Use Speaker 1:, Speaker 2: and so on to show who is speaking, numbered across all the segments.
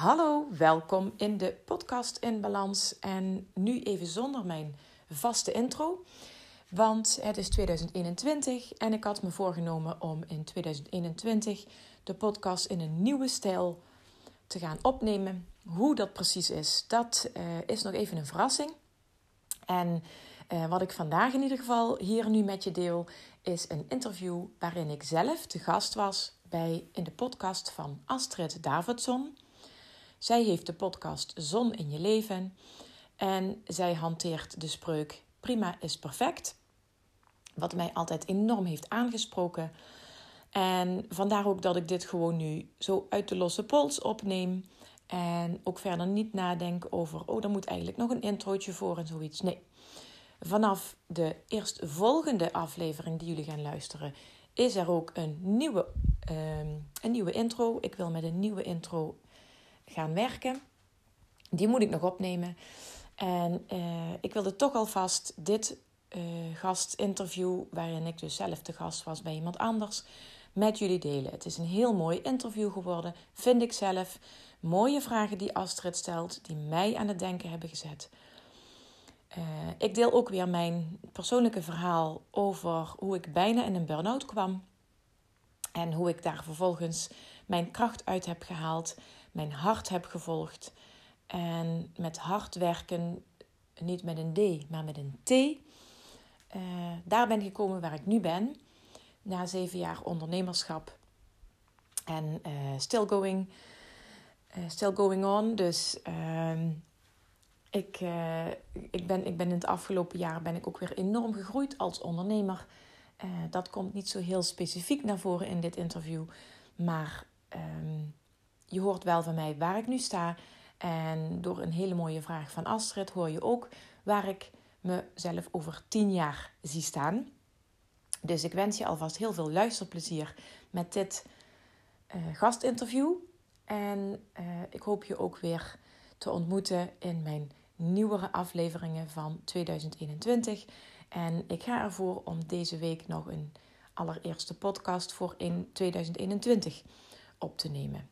Speaker 1: Hallo, welkom in de podcast in balans. En nu even zonder mijn vaste intro. Want het is 2021 en ik had me voorgenomen om in 2021 de podcast in een nieuwe stijl te gaan opnemen. Hoe dat precies is, dat uh, is nog even een verrassing. En uh, wat ik vandaag in ieder geval hier nu met je deel, is een interview waarin ik zelf te gast was bij in de podcast van Astrid Davidson. Zij heeft de podcast Zon in je leven en zij hanteert de spreuk prima is perfect. Wat mij altijd enorm heeft aangesproken. En vandaar ook dat ik dit gewoon nu zo uit de losse pols opneem. En ook verder niet nadenk over, oh, daar moet eigenlijk nog een introotje voor en zoiets. Nee. Vanaf de eerstvolgende aflevering die jullie gaan luisteren, is er ook een nieuwe, uh, een nieuwe intro. Ik wil met een nieuwe intro gaan werken. Die moet ik nog opnemen. En uh, ik wilde toch alvast dit uh, gastinterview, waarin ik dus zelf de gast was bij iemand anders, met jullie delen. Het is een heel mooi interview geworden, vind ik zelf. Mooie vragen die Astrid stelt, die mij aan het denken hebben gezet. Uh, ik deel ook weer mijn persoonlijke verhaal over hoe ik bijna in een burn-out kwam. En hoe ik daar vervolgens mijn kracht uit heb gehaald, mijn hart heb gevolgd. En met hard werken, niet met een D, maar met een T. Uh, daar ben ik gekomen waar ik nu ben. Na zeven jaar ondernemerschap. En uh, still, going, uh, still going on. Dus ehm, ik, ik, ben, ik ben in het afgelopen jaar ben ik ook weer enorm gegroeid als ondernemer. dat komt niet zo heel specifiek naar voren in dit interview. Maar um, je hoort wel van mij waar ik nu sta. En door een hele mooie vraag van Astrid hoor je ook waar ik mezelf over tien jaar zie staan. Dus ik wens je alvast heel veel luisterplezier met dit uh, gastinterview. En uh, ik hoop je ook weer te ontmoeten in mijn nieuwere afleveringen van 2021. En ik ga ervoor om deze week nog een allereerste podcast voor in 2021 op te nemen.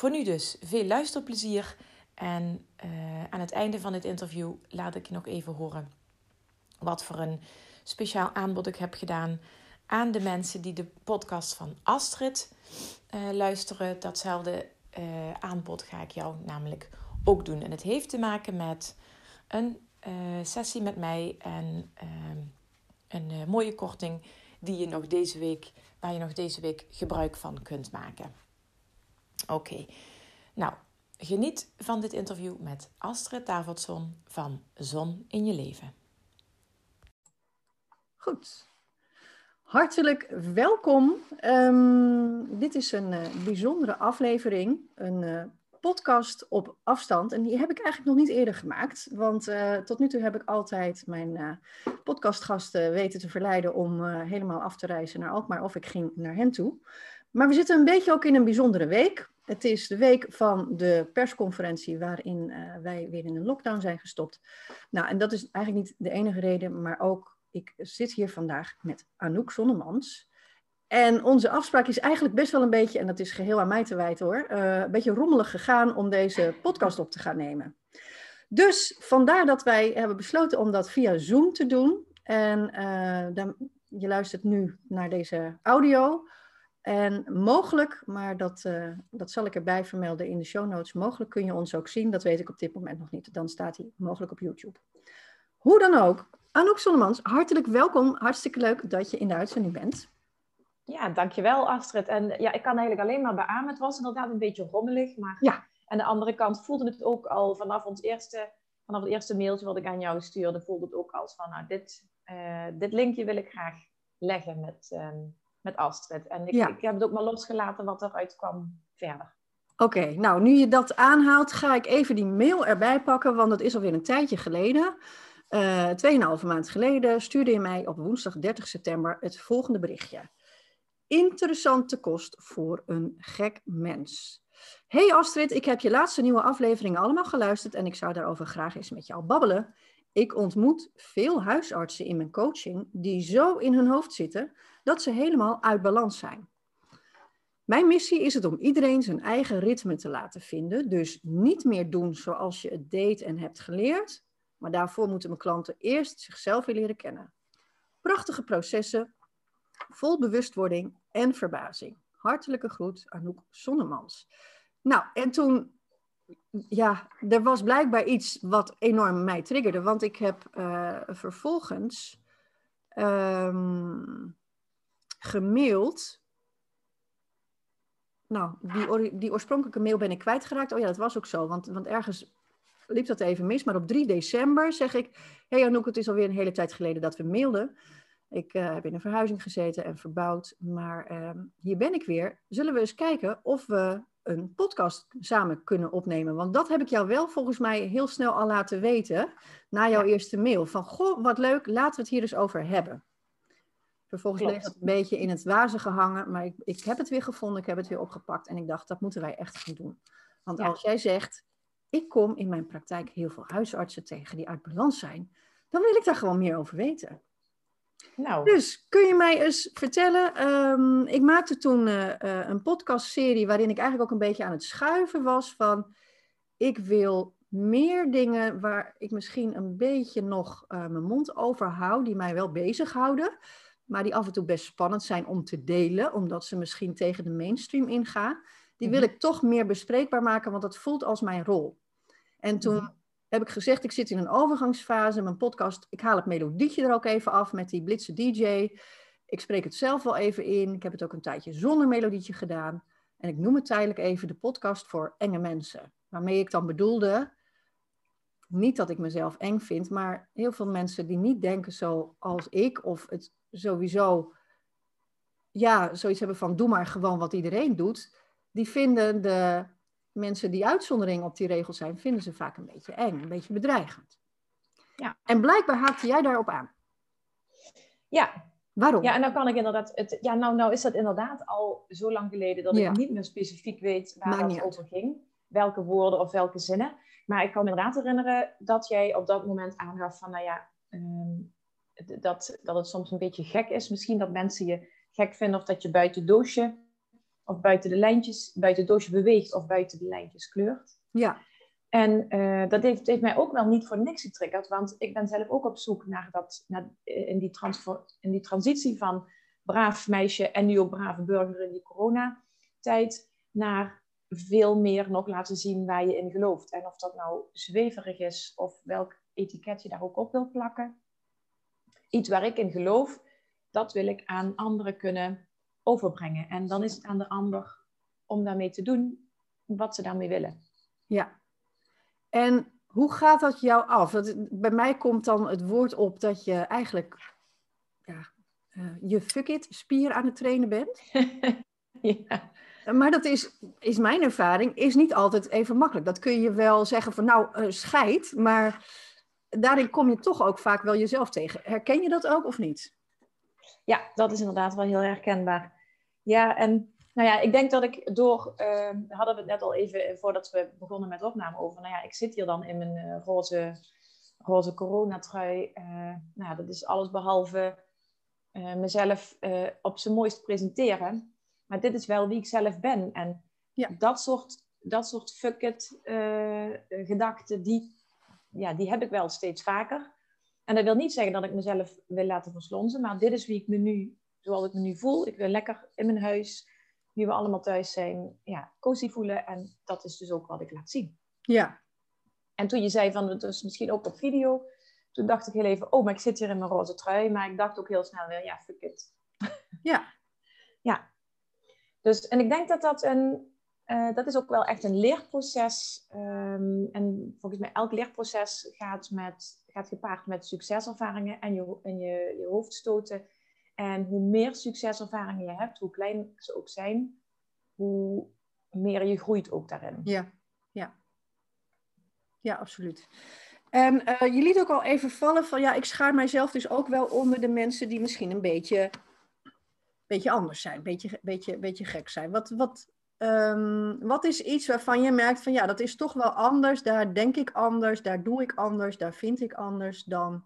Speaker 1: Voor nu dus veel luisterplezier. En uh, aan het einde van dit interview laat ik je nog even horen wat voor een speciaal aanbod ik heb gedaan aan de mensen die de podcast van Astrid uh, luisteren. Datzelfde uh, aanbod ga ik jou namelijk ook doen. En het heeft te maken met een sessie met mij en een mooie korting die je nog deze week, waar je nog deze week gebruik van kunt maken. Oké, nou, geniet van dit interview met Astrid Davidson van Zon in je leven.
Speaker 2: Goed. Hartelijk welkom. Um, dit is een uh, bijzondere aflevering, een uh, podcast op afstand. En die heb ik eigenlijk nog niet eerder gemaakt. Want uh, tot nu toe heb ik altijd mijn podcastgasten weten te verleiden om helemaal af te reizen naar Alkmaar. Of ik ging naar hen toe. Maar we zitten een beetje ook in een bijzondere week. Het is de week van de persconferentie waarin uh, wij weer in een lockdown zijn gestopt. Nou, en dat is eigenlijk niet de enige reden, maar ook ik zit hier vandaag met Anouk Zonnemans. En onze afspraak is eigenlijk best wel een beetje, en dat is geheel aan mij te wijten hoor, uh, een beetje rommelig gegaan om deze podcast op te gaan nemen. Dus vandaar dat wij hebben besloten om dat via Zoom te doen. En uh, dan, je luistert nu naar deze audio. En mogelijk, maar dat, uh, dat zal ik erbij vermelden in de show notes, mogelijk kun je ons ook zien. Dat weet ik op dit moment nog niet. Dan staat hij mogelijk op YouTube. Hoe dan ook, Anouk Zonnemans, hartelijk welkom. Hartstikke leuk dat je in de uitzending bent.
Speaker 1: Ja, dankjewel Astrid. En ja, ik kan eigenlijk alleen maar beamen. Het was inderdaad een beetje rommelig, maar ja. aan de andere kant voelde het ook al vanaf ons eerste, vanaf het eerste mailtje wat ik aan jou stuurde, voelde het ook als van, nou, dit, uh, dit linkje wil ik graag leggen met, um, met Astrid. En ik, ik heb het ook maar losgelaten wat eruit kwam verder.
Speaker 2: Oké, okay, nou nu je dat aanhaalt, ga ik even die mail erbij pakken, want dat is alweer een tijdje geleden. Uh, tweeënhalve maand geleden stuurde je mij op woensdag 30 september het volgende berichtje. Interessante kost voor een gek mens. Hey Astrid, ik heb je laatste nieuwe afleveringen allemaal geluisterd en ik zou daarover graag eens met jou babbelen. Ik ontmoet veel huisartsen in mijn coaching die zo in hun hoofd zitten dat ze helemaal uit balans zijn. Mijn missie is het om iedereen zijn eigen ritme te laten vinden. Dus niet meer doen zoals je het deed en hebt geleerd. Maar daarvoor moeten mijn klanten eerst zichzelf weer leren kennen. Prachtige processen, vol bewustwording en verbazing. Hartelijke groet, Anouk Sonnemans. Nou, en toen, ja, er was blijkbaar iets wat enorm mij triggerde. Want ik heb uh, vervolgens um, gemaild nou, die, die oorspronkelijke mail ben ik kwijtgeraakt. Oh ja, dat was ook zo, want, want ergens liep dat even mis. Maar op 3 december zeg ik, hé hey Anouk, het is alweer een hele tijd geleden dat we mailden. Ik uh, heb in een verhuizing gezeten en verbouwd, maar uh, hier ben ik weer. Zullen we eens kijken of we een podcast samen kunnen opnemen? Want dat heb ik jou wel volgens mij heel snel al laten weten na jouw eerste mail. Van, goh, wat leuk, laten we het hier eens over hebben. Vervolgens bleef het een beetje in het wazen gehangen, maar ik, ik heb het weer gevonden, ik heb het weer opgepakt en ik dacht, dat moeten wij echt gaan doen. Want als jij zegt, ik kom in mijn praktijk heel veel huisartsen tegen die uit balans zijn, dan wil ik daar gewoon meer over weten. Nou. Dus kun je mij eens vertellen, ehm, ik maakte toen uh, uh, een podcastserie waarin ik eigenlijk ook een beetje aan het schuiven was van, ik wil meer dingen waar ik misschien een beetje nog uh, mijn mond over hou, die mij wel bezighouden maar die af en toe best spannend zijn om te delen, omdat ze misschien tegen de mainstream ingaan. Die wil mhm. ik toch meer bespreekbaar maken, want dat voelt als mijn rol. En toen mhm. Heb ik gezegd, ik zit in een overgangsfase, mijn podcast, ik haal het melodietje er ook even af met die blitse DJ. Ik spreek het zelf wel even in. Ik heb het ook een tijdje zonder melodietje gedaan. En ik noem het tijdelijk even de podcast voor enge mensen. Waarmee ik dan bedoelde, niet dat ik mezelf eng vind, maar heel veel mensen die niet denken zoals ik, of het sowieso ja, zoiets hebben van doe maar gewoon wat iedereen doet, die vinden de mensen die uitzondering op die regels zijn, vinden ze vaak een beetje eng, een beetje bedreigend. Ja. En blijkbaar haakte jij daarop aan.
Speaker 3: Ja. Waarom? Ja, en dan kan ik inderdaad, het, ja, nou, nou is dat inderdaad al zo lang geleden dat ik niet meer specifiek weet waar het over ging. Welke woorden of welke zinnen. Maar ik kan me inderdaad herinneren dat jij op dat moment aangaf van, nou ja, ehm, dat, dat het soms een beetje gek is. Misschien dat mensen je gek vinden of dat je buiten doosje of buiten de lijntjes, buiten het doosje beweegt of buiten de lijntjes kleurt. Ja. En uh, dat heeft, heeft, mij ook wel niet voor niks getriggerd, want ik ben zelf ook op zoek naar dat, naar, in, die in die transitie van braaf meisje en nu ook brave burger in die coronatijd, naar veel meer nog laten zien waar je in gelooft. En of dat nou zweverig is of welk etiket je daar ook op wilt plakken iets waar ik in geloof, dat wil ik aan anderen kunnen overbrengen. En dan is het aan de ander om daarmee te doen wat ze daarmee willen.
Speaker 2: Ja. En hoe gaat dat jou af? bij mij komt dan het woord op dat je eigenlijk ja, uh, je fuck it spier aan het trainen bent. ja. Maar dat is, is mijn ervaring, is niet altijd even makkelijk. Dat kun je wel zeggen van nou, uh, scheid, maar daarin kom je toch ook vaak wel jezelf tegen. Herken je dat ook of niet?
Speaker 3: Ja, dat is inderdaad wel heel herkenbaar. Ja, en nou ja, ik denk dat ik door, uh, hadden we het net al even voordat we begonnen met opname over, nou ja, ik zit hier dan in mijn uh, roze, roze coronatrui. Uh, nou dat is alles behalve mezelf op zijn mooist presenteren. Maar dit is wel wie ik zelf ben. En ja. dat soort, dat soort fuck it gedachten, die ja, die heb ik wel steeds vaker. En dat wil niet zeggen dat ik mezelf wil laten verslonzen, maar dit is wie ik me nu, zoals ik me nu voel. Ik wil lekker in mijn huis, nu we allemaal thuis zijn, ja, cozy voelen. En dat is dus ook wat ik laat zien. Ja. En toen je zei van, het is misschien ook op video, toen dacht ik heel even, oh, maar ik zit hier in mijn roze trui. Maar ik dacht ook heel snel weer, ja, fuck it. Ja. ja. Dus, en ik denk dat dat een, uh, dat is ook wel echt een leerproces. Um, en volgens mij elk leerproces gaat, met, gaat gepaard met succeservaringen en je, en je, je hoofdstoten. En hoe meer succeservaringen je hebt, hoe klein ze ook zijn, hoe meer je groeit ook daarin.
Speaker 2: Ja, ja. Ja, absoluut. En uh, je liet ook al even vallen van, ja, ik schaar mijzelf dus ook wel onder de mensen die misschien een beetje, beetje anders zijn, een beetje, beetje, beetje gek zijn. Wat, wat, Um, wat is iets waarvan je merkt van ja, dat is toch wel anders, daar denk ik anders, daar doe ik anders, daar vind ik anders dan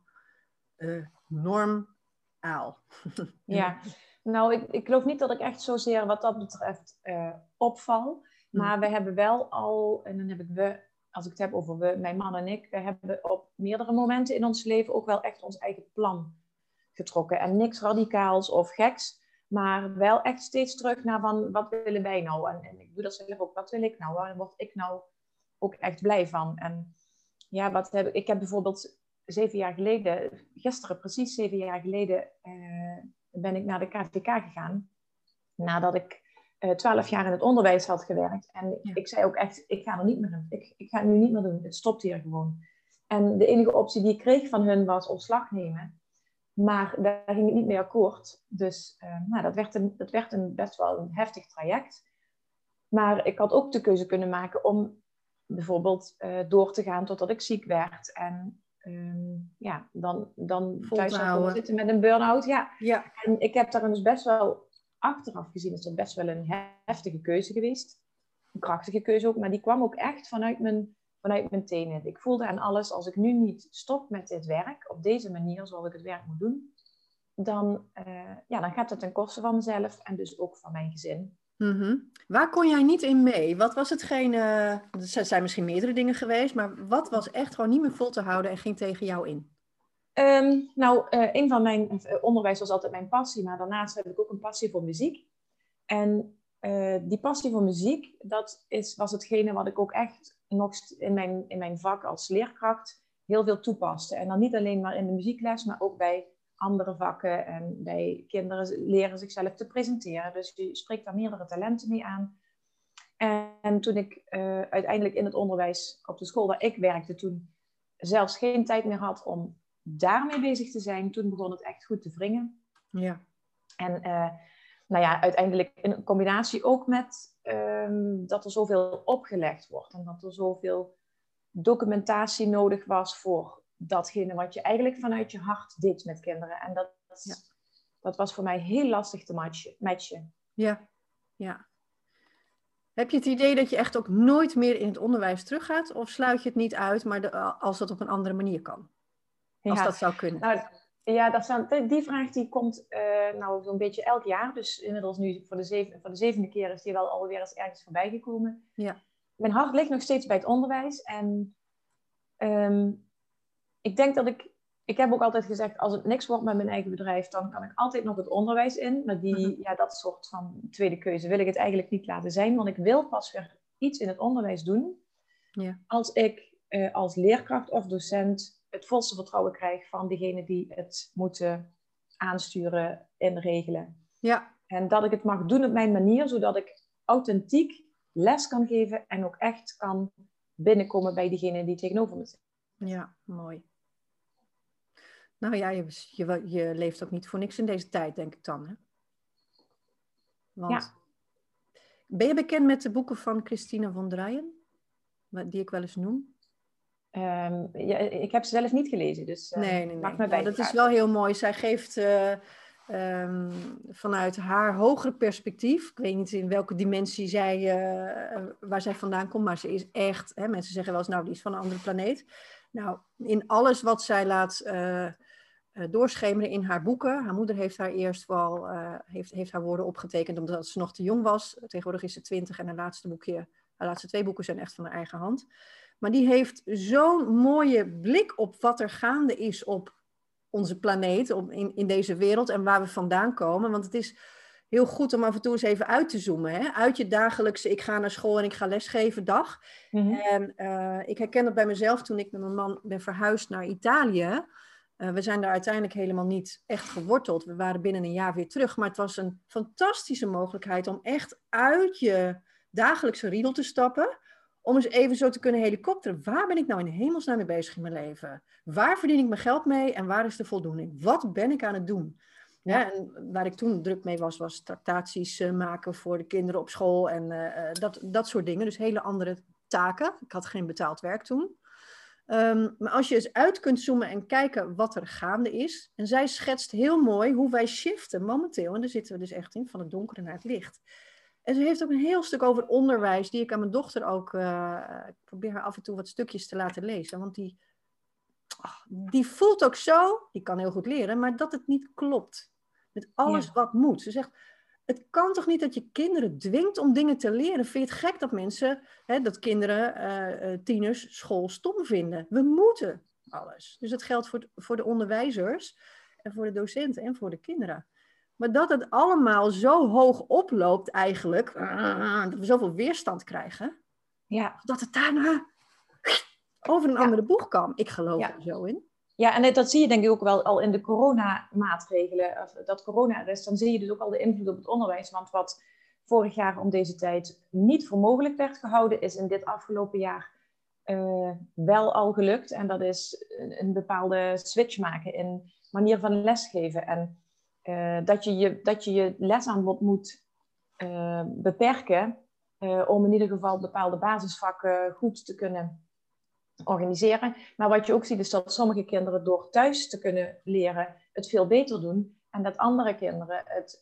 Speaker 2: uh, normaal?
Speaker 3: ja, Nou, ik, ik geloof niet dat ik echt zozeer wat dat betreft uh, opval. Hm. Maar we hebben wel al, en dan heb ik we, als ik het heb over we, mijn man en ik, we hebben op meerdere momenten in ons leven ook wel echt ons eigen plan getrokken. En niks radicaals of geks, maar wel echt steeds terug naar van wat willen wij nou? En, en ik doe dat zelf ook, wat wil ik nou? Waar word ik nou ook echt blij van? En ja, wat heb ik, ik heb bijvoorbeeld zeven jaar geleden, gisteren precies zeven jaar geleden, uh, ben ik naar de KVK gegaan. Nadat ik eh, twaalf jaar in het onderwijs had gewerkt. En ik zei ook echt, ik ga er niet meer in. Ik, ik ga het nu niet meer doen. Het stopt hier gewoon. En de enige optie die ik kreeg van hun was ontslag nemen. Maar daar ging ik niet mee akkoord. Dus uh, nou, dat, werd een, dat werd een best wel een heftig traject. Maar ik had ook de keuze kunnen maken om bijvoorbeeld uh, door te gaan totdat ik ziek werd. En um, ja, dan, dan thuis zou zitten met een burn-out. Ja. ja. En ik heb daar dus best wel, achteraf gezien is dat best wel een heftige keuze geweest. Een krachtige keuze ook, maar die kwam ook echt vanuit mijn, vanuit mijn tenen. Ik voelde aan alles, als ik nu niet stop met dit werk, op deze manier zoals ik het werk moet doen, dan, uh, ja, dan gaat het ten koste van mezelf en dus ook van mijn gezin.
Speaker 2: Mhm. Waar kon jij niet in mee? Wat was hetgene, er zijn misschien meerdere dingen geweest, maar wat was echt gewoon niet meer vol te houden en ging tegen jou in?
Speaker 3: Ehm, nou, uh, een van mijn uh, onderwijs was altijd mijn passie, maar daarnaast heb ik ook een passie voor muziek. En die passie voor muziek, dat is, was hetgene wat ik ook echt nog in mijn, in mijn vak als leerkracht heel veel toepaste. En dan niet alleen maar in de muziekles, maar ook bij andere vakken. En bij kinderen leren zichzelf te presenteren. Dus je spreekt daar meerdere talenten mee aan. En, toen ik uh, uiteindelijk in het onderwijs op de school waar ik werkte, toen zelfs geen tijd meer had om daarmee bezig te zijn, toen begon het echt goed te wringen. Ja. En uh, nou ja, uiteindelijk in combinatie ook met um, dat er zoveel opgelegd wordt en dat er zoveel documentatie nodig was voor datgene wat je eigenlijk vanuit je hart deed met kinderen. En dat, ja. dat was voor mij heel lastig te matchen.
Speaker 2: Ja, ja. Heb je het idee dat je echt ook nooit meer in het onderwijs teruggaat? Of sluit je het niet uit, maar de, als dat op een andere manier kan? Als dat zou kunnen.
Speaker 3: Nou, ja, dat zou, die vraag die komt uh, nou zo'n beetje elk jaar. Dus inmiddels nu voor de, zeven, voor de zevende keer is die wel alweer eens ergens voorbij gekomen. Ja. Mijn hart ligt nog steeds bij het onderwijs. En um, ik denk dat ik, ik heb ook altijd gezegd, als het niks wordt met mijn eigen bedrijf, dan kan ik altijd nog het onderwijs in. Maar die, mhm. ja, dat soort van tweede keuze wil ik het eigenlijk niet laten zijn, want ik wil pas weer iets in het onderwijs doen ja. als ik uh, als leerkracht of docent het volste vertrouwen krijg van degene die het moeten aansturen en regelen. Ja. En dat ik het mag doen op mijn manier, zodat ik authentiek les kan geven en ook echt kan binnenkomen bij diegene die tegenover me zit.
Speaker 2: Ja, mooi. Nou ja, je, je, je, leeft ook niet voor niks in deze tijd, denk ik dan. Hè? Want, ja. Ben je bekend met de boeken van Christina van Drijen? Die ik wel eens noem.
Speaker 3: Um, ja, ik heb ze zelf niet gelezen, dus uh, nee, nee, nee.
Speaker 2: Nou, dat is wel heel mooi. Zij geeft uh, um, vanuit haar hogere perspectief, ik weet niet in welke dimensie zij, uh, waar zij vandaan komt, maar ze is echt, hè, mensen zeggen wel eens, nou, die is van een andere planeet. Nou, in alles wat zij laat doorschemeren in haar boeken. Haar moeder heeft haar eerst wel heeft, heeft haar woorden opgetekend omdat ze nog te jong was. Tegenwoordig is ze twintig en haar laatste boekje, haar laatste twee boeken zijn echt van haar eigen hand. Maar die heeft zo'n mooie blik op wat er gaande is op onze planeet, op, in, in deze wereld en waar we vandaan komen. Want het is heel goed om af en toe eens even uit te zoomen. Hè? Uit je dagelijkse, ik ga naar school en ik ga lesgeven dag. Mm En uh, ik herken dat bij mezelf toen ik met mijn man ben verhuisd naar Italië. Uh, we zijn daar uiteindelijk helemaal niet echt geworteld. We waren binnen een jaar weer terug. Maar het was een fantastische mogelijkheid om echt uit je dagelijkse riedel te stappen. Om eens even zo te kunnen helikopteren. Waar ben ik nou in hemelsnaam mee bezig in mijn leven? Waar verdien ik mijn geld mee en waar is de voldoening? Wat ben ik aan het doen? Ja, en waar ik toen druk mee was, was tractaties uh, maken voor de kinderen op school en uh, dat, dat soort dingen. Dus hele andere taken. Ik had geen betaald werk toen. Um, maar als je eens uit kunt zoomen en kijken wat er gaande is. En zij schetst heel mooi hoe wij shiften momenteel. En daar zitten we dus echt in, van het donkere naar het licht. En ze heeft ook een heel stuk over onderwijs, die ik aan mijn dochter ook. Uh, ik probeer haar af en toe wat stukjes te laten lezen. Want die, oh, die voelt ook zo, die kan heel goed leren, maar dat het niet klopt. Met alles wat moet. Ze zegt, het kan toch niet dat je kinderen dwingt om dingen te leren? Vind je het gek dat mensen, hè, dat kinderen, uh, uh, tieners, school stom vinden? We moeten alles. Dus dat geldt voor, voor de onderwijzers en voor de docenten en voor de kinderen. Maar dat het allemaal zo hoog oploopt eigenlijk, dat we zoveel weerstand krijgen,
Speaker 3: ja.
Speaker 2: dat het daarna over een andere boeg kan. Ik geloof er zo in.
Speaker 3: Ja, en dat zie je denk ik ook wel al in de coronamaatregelen. Dat corona er is, dan zie je dus ook al de invloed op het onderwijs. Want wat vorig jaar om deze tijd niet voor mogelijk werd gehouden, is in dit afgelopen jaar uh, wel al gelukt. En dat is een, bepaalde switch maken in manier van lesgeven. En uh, dat, je je, dat je je lesaanbod moet uh, beperken om in ieder geval bepaalde basisvakken goed te kunnen organiseren. Maar wat je ook ziet is dat sommige kinderen door thuis te kunnen leren het veel beter doen. En dat andere kinderen het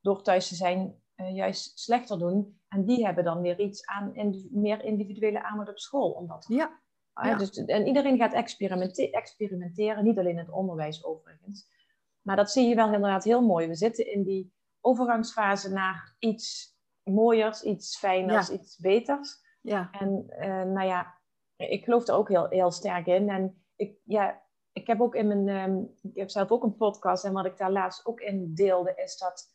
Speaker 3: door thuis te zijn juist slechter doen. En die hebben dan weer iets aan in, meer individuele aandacht op school. Omdat,
Speaker 2: ja.
Speaker 3: Uh, ja. Dus, en iedereen gaat experimente experimenteren, niet alleen het onderwijs overigens. Maar dat zie je wel inderdaad heel mooi. We zitten in die overgangsfase naar iets mooiers, iets fijners, ja. iets beters.
Speaker 2: Ja.
Speaker 3: En nou ja, ik geloof er ook heel, heel sterk in. En ik, ja, ik heb ook in mijn, um, ik heb zelf ook een podcast en wat ik daar laatst ook in deelde, is dat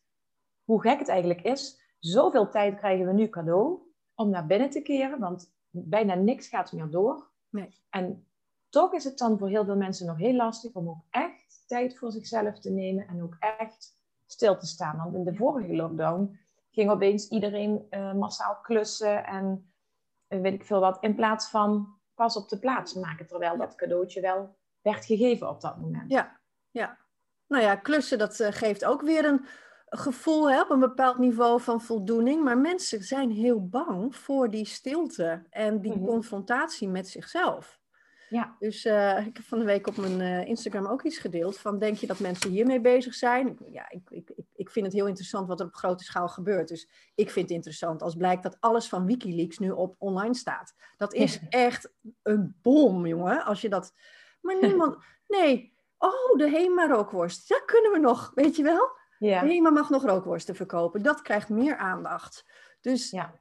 Speaker 3: hoe gek het eigenlijk is. Zoveel tijd krijgen we nu cadeau om naar binnen te keren, want bijna niks gaat meer door.
Speaker 2: Nee.
Speaker 3: En toch is het dan voor heel veel mensen nog heel lastig om ook echt tijd voor zichzelf te nemen en ook echt stil te staan. Want in de vorige lockdown ging opeens iedereen uh, massaal klussen en uh, weet ik veel wat, in plaats van pas op de plaats maken, terwijl dat cadeautje wel werd gegeven op dat moment.
Speaker 2: Ja, ja. Nou ja, klussen, dat uh, geeft ook weer een gevoel hè, op een bepaald niveau van voldoening. Maar mensen zijn heel bang voor die stilte en die mm -hmm. confrontatie met zichzelf.
Speaker 3: Ja.
Speaker 2: Dus uh, ik heb van de week op mijn uh, Instagram ook iets gedeeld van denk je dat mensen hiermee bezig zijn? Ja, ik, ik, ik vind het heel interessant wat er op grote schaal gebeurt. Dus ik vind het interessant als blijkt dat alles van Wikileaks nu op online staat. Dat is echt een bom, jongen. Als je dat. Maar niemand. Nee. Oh, de Hema rookworst. Dat kunnen we nog, weet je wel?
Speaker 3: Ja.
Speaker 2: De Hema mag nog rookworsten verkopen. Dat krijgt meer aandacht. Dus
Speaker 3: ja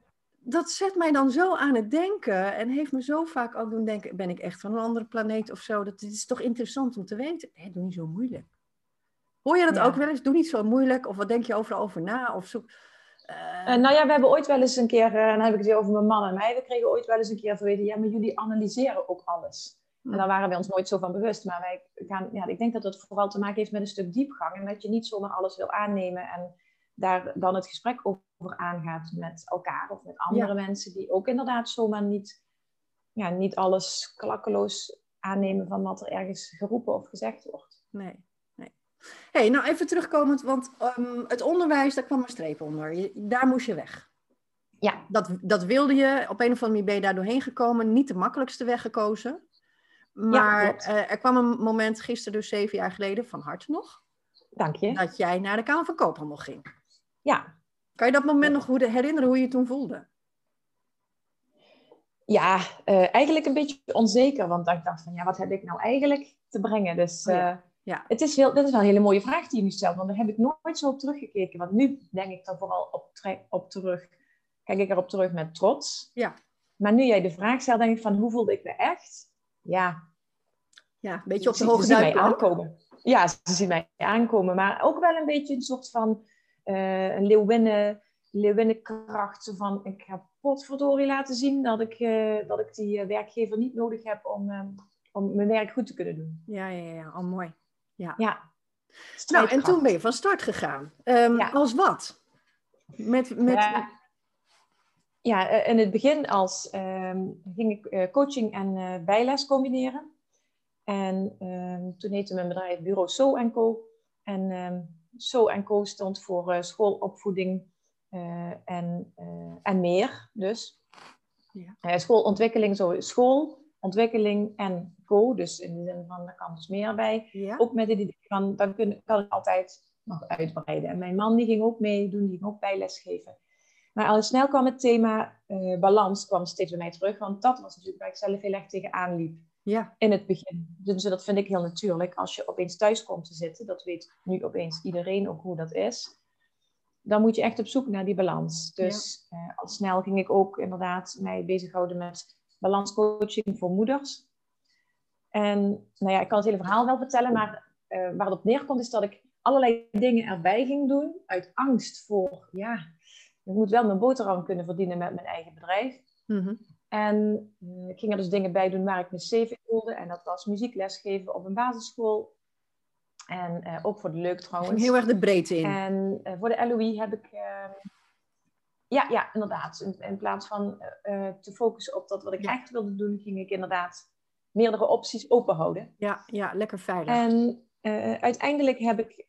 Speaker 2: dat zet mij dan zo aan het denken en heeft me zo vaak ook doen denken, ben ik echt van een andere planeet of zo? Dat is toch interessant om te weten. Hé, doe niet zo moeilijk. Hoor je dat
Speaker 3: Ja.
Speaker 2: ook wel eens? Doe niet zo moeilijk. Of wat denk je overal over na? Of zo. Eh,
Speaker 3: Eh, nou ja, we hebben ooit wel eens een keer, eh, en dan heb ik het hier over mijn man en mij, we kregen ooit wel eens een keer verweten, ja, maar jullie analyseren ook alles.
Speaker 2: Hm.
Speaker 3: En daar waren we ons nooit zo van bewust. Maar wij gaan, ja, ik denk dat het vooral te maken heeft met een stuk diepgang. En dat je niet zomaar alles wil aannemen en daar dan het gesprek over aangaat met elkaar of met andere mensen die ook inderdaad zomaar niet, ja, niet alles klakkeloos aannemen van wat er ergens geroepen of gezegd wordt.
Speaker 2: Nee. nee. hey, nou even terugkomend, want ehm, het onderwijs, daar kwam een streep onder. Je, daar moest je weg.
Speaker 3: Ja.
Speaker 2: Dat, dat wilde je, op een of andere manier ben je daar doorheen gekomen. Niet de makkelijkste weg gekozen. Maar eh, er kwam een moment, gisteren dus zeven jaar geleden, van harte nog,
Speaker 3: Dank je.
Speaker 2: dat jij naar de Kamer van Koophandel ging.
Speaker 3: Ja,
Speaker 2: Kan je dat moment nog herinneren hoe je je toen voelde?
Speaker 3: ja eh, eigenlijk een beetje onzeker. Want ik dacht van, ja, wat heb ik nou eigenlijk te brengen? Dus
Speaker 2: Oh ja, ja.
Speaker 3: Het is heel, dit is wel een hele mooie vraag die je nu stelt. Want daar heb ik nooit zo op teruggekeken. Want nu denk ik er vooral op, op terug. Kijk ik erop terug met trots.
Speaker 2: Ja.
Speaker 3: Maar nu jij de vraag stelt, denk ik van, hoe voelde ik me echt? Ja,
Speaker 2: Ja, een beetje op de hoge
Speaker 3: ze zien mij aankomen. Ja, ze zien mij aankomen. Maar ook wel een beetje een soort van eh een leeuwinnen, leeuwinnenkracht. Zo van, ik ga potverdorie laten zien dat ik, eh, dat ik die eh, werkgever niet nodig heb om, om mijn werk goed te kunnen doen.
Speaker 2: Ja, ja, ja, al mooi.
Speaker 3: Ja.
Speaker 2: Nou, en toen ben je van start gegaan. Ehm,
Speaker 3: Ja.
Speaker 2: Als wat? Met, met,
Speaker 3: Ja. Ja, in het begin als, ehm, ging ik coaching en bijles combineren. En ehm, toen heette mijn bedrijf Bureau So Co. En So Co stond voor eh, schoolopvoeding eh, en, eh, en meer dus.
Speaker 2: Ja.
Speaker 3: Schoolontwikkeling, zo school, ontwikkeling en co. Dus in de zin van, er kan dus meer bij.
Speaker 2: ja?
Speaker 3: Ook met het idee van, dan kun, kan ik altijd nog uitbreiden. En mijn man die ging ook meedoen, die ging ook bijles geven. Maar al snel kwam het thema balans kwam steeds bij mij terug. Want dat was natuurlijk waar ik zelf heel erg tegenaan liep.
Speaker 2: Ja.
Speaker 3: In het begin. Dus dat vind ik heel natuurlijk. Als je opeens thuis komt te zitten, dat weet nu opeens iedereen ook hoe dat is. Dan moet je echt op zoek naar die balans. Dus eh, al snel ging ik ook inderdaad mij bezighouden met balanscoaching voor moeders. En nou ja, ik kan het hele verhaal wel vertellen, maar uh, waar het op neerkomt is dat ik allerlei dingen erbij ging doen uit angst voor, ja, ik moet wel mijn boterham kunnen verdienen met mijn eigen bedrijf.
Speaker 2: Mhm.
Speaker 3: En uh, ik ging er dus dingen bij doen waar ik me safe in voelde. En dat was muziekles geven op een basisschool. En uh, ook voor de leuk trouwens.
Speaker 2: Ging heel erg de breedte in.
Speaker 3: En uh, voor de LOE heb ik... ehm, ja, ja, inderdaad. In, in plaats van te focussen op dat wat ik
Speaker 2: Ja.
Speaker 3: echt wilde doen, ging ik inderdaad meerdere opties open houden.
Speaker 2: Ja, ja, lekker veilig.
Speaker 3: En eh, uiteindelijk heb ik,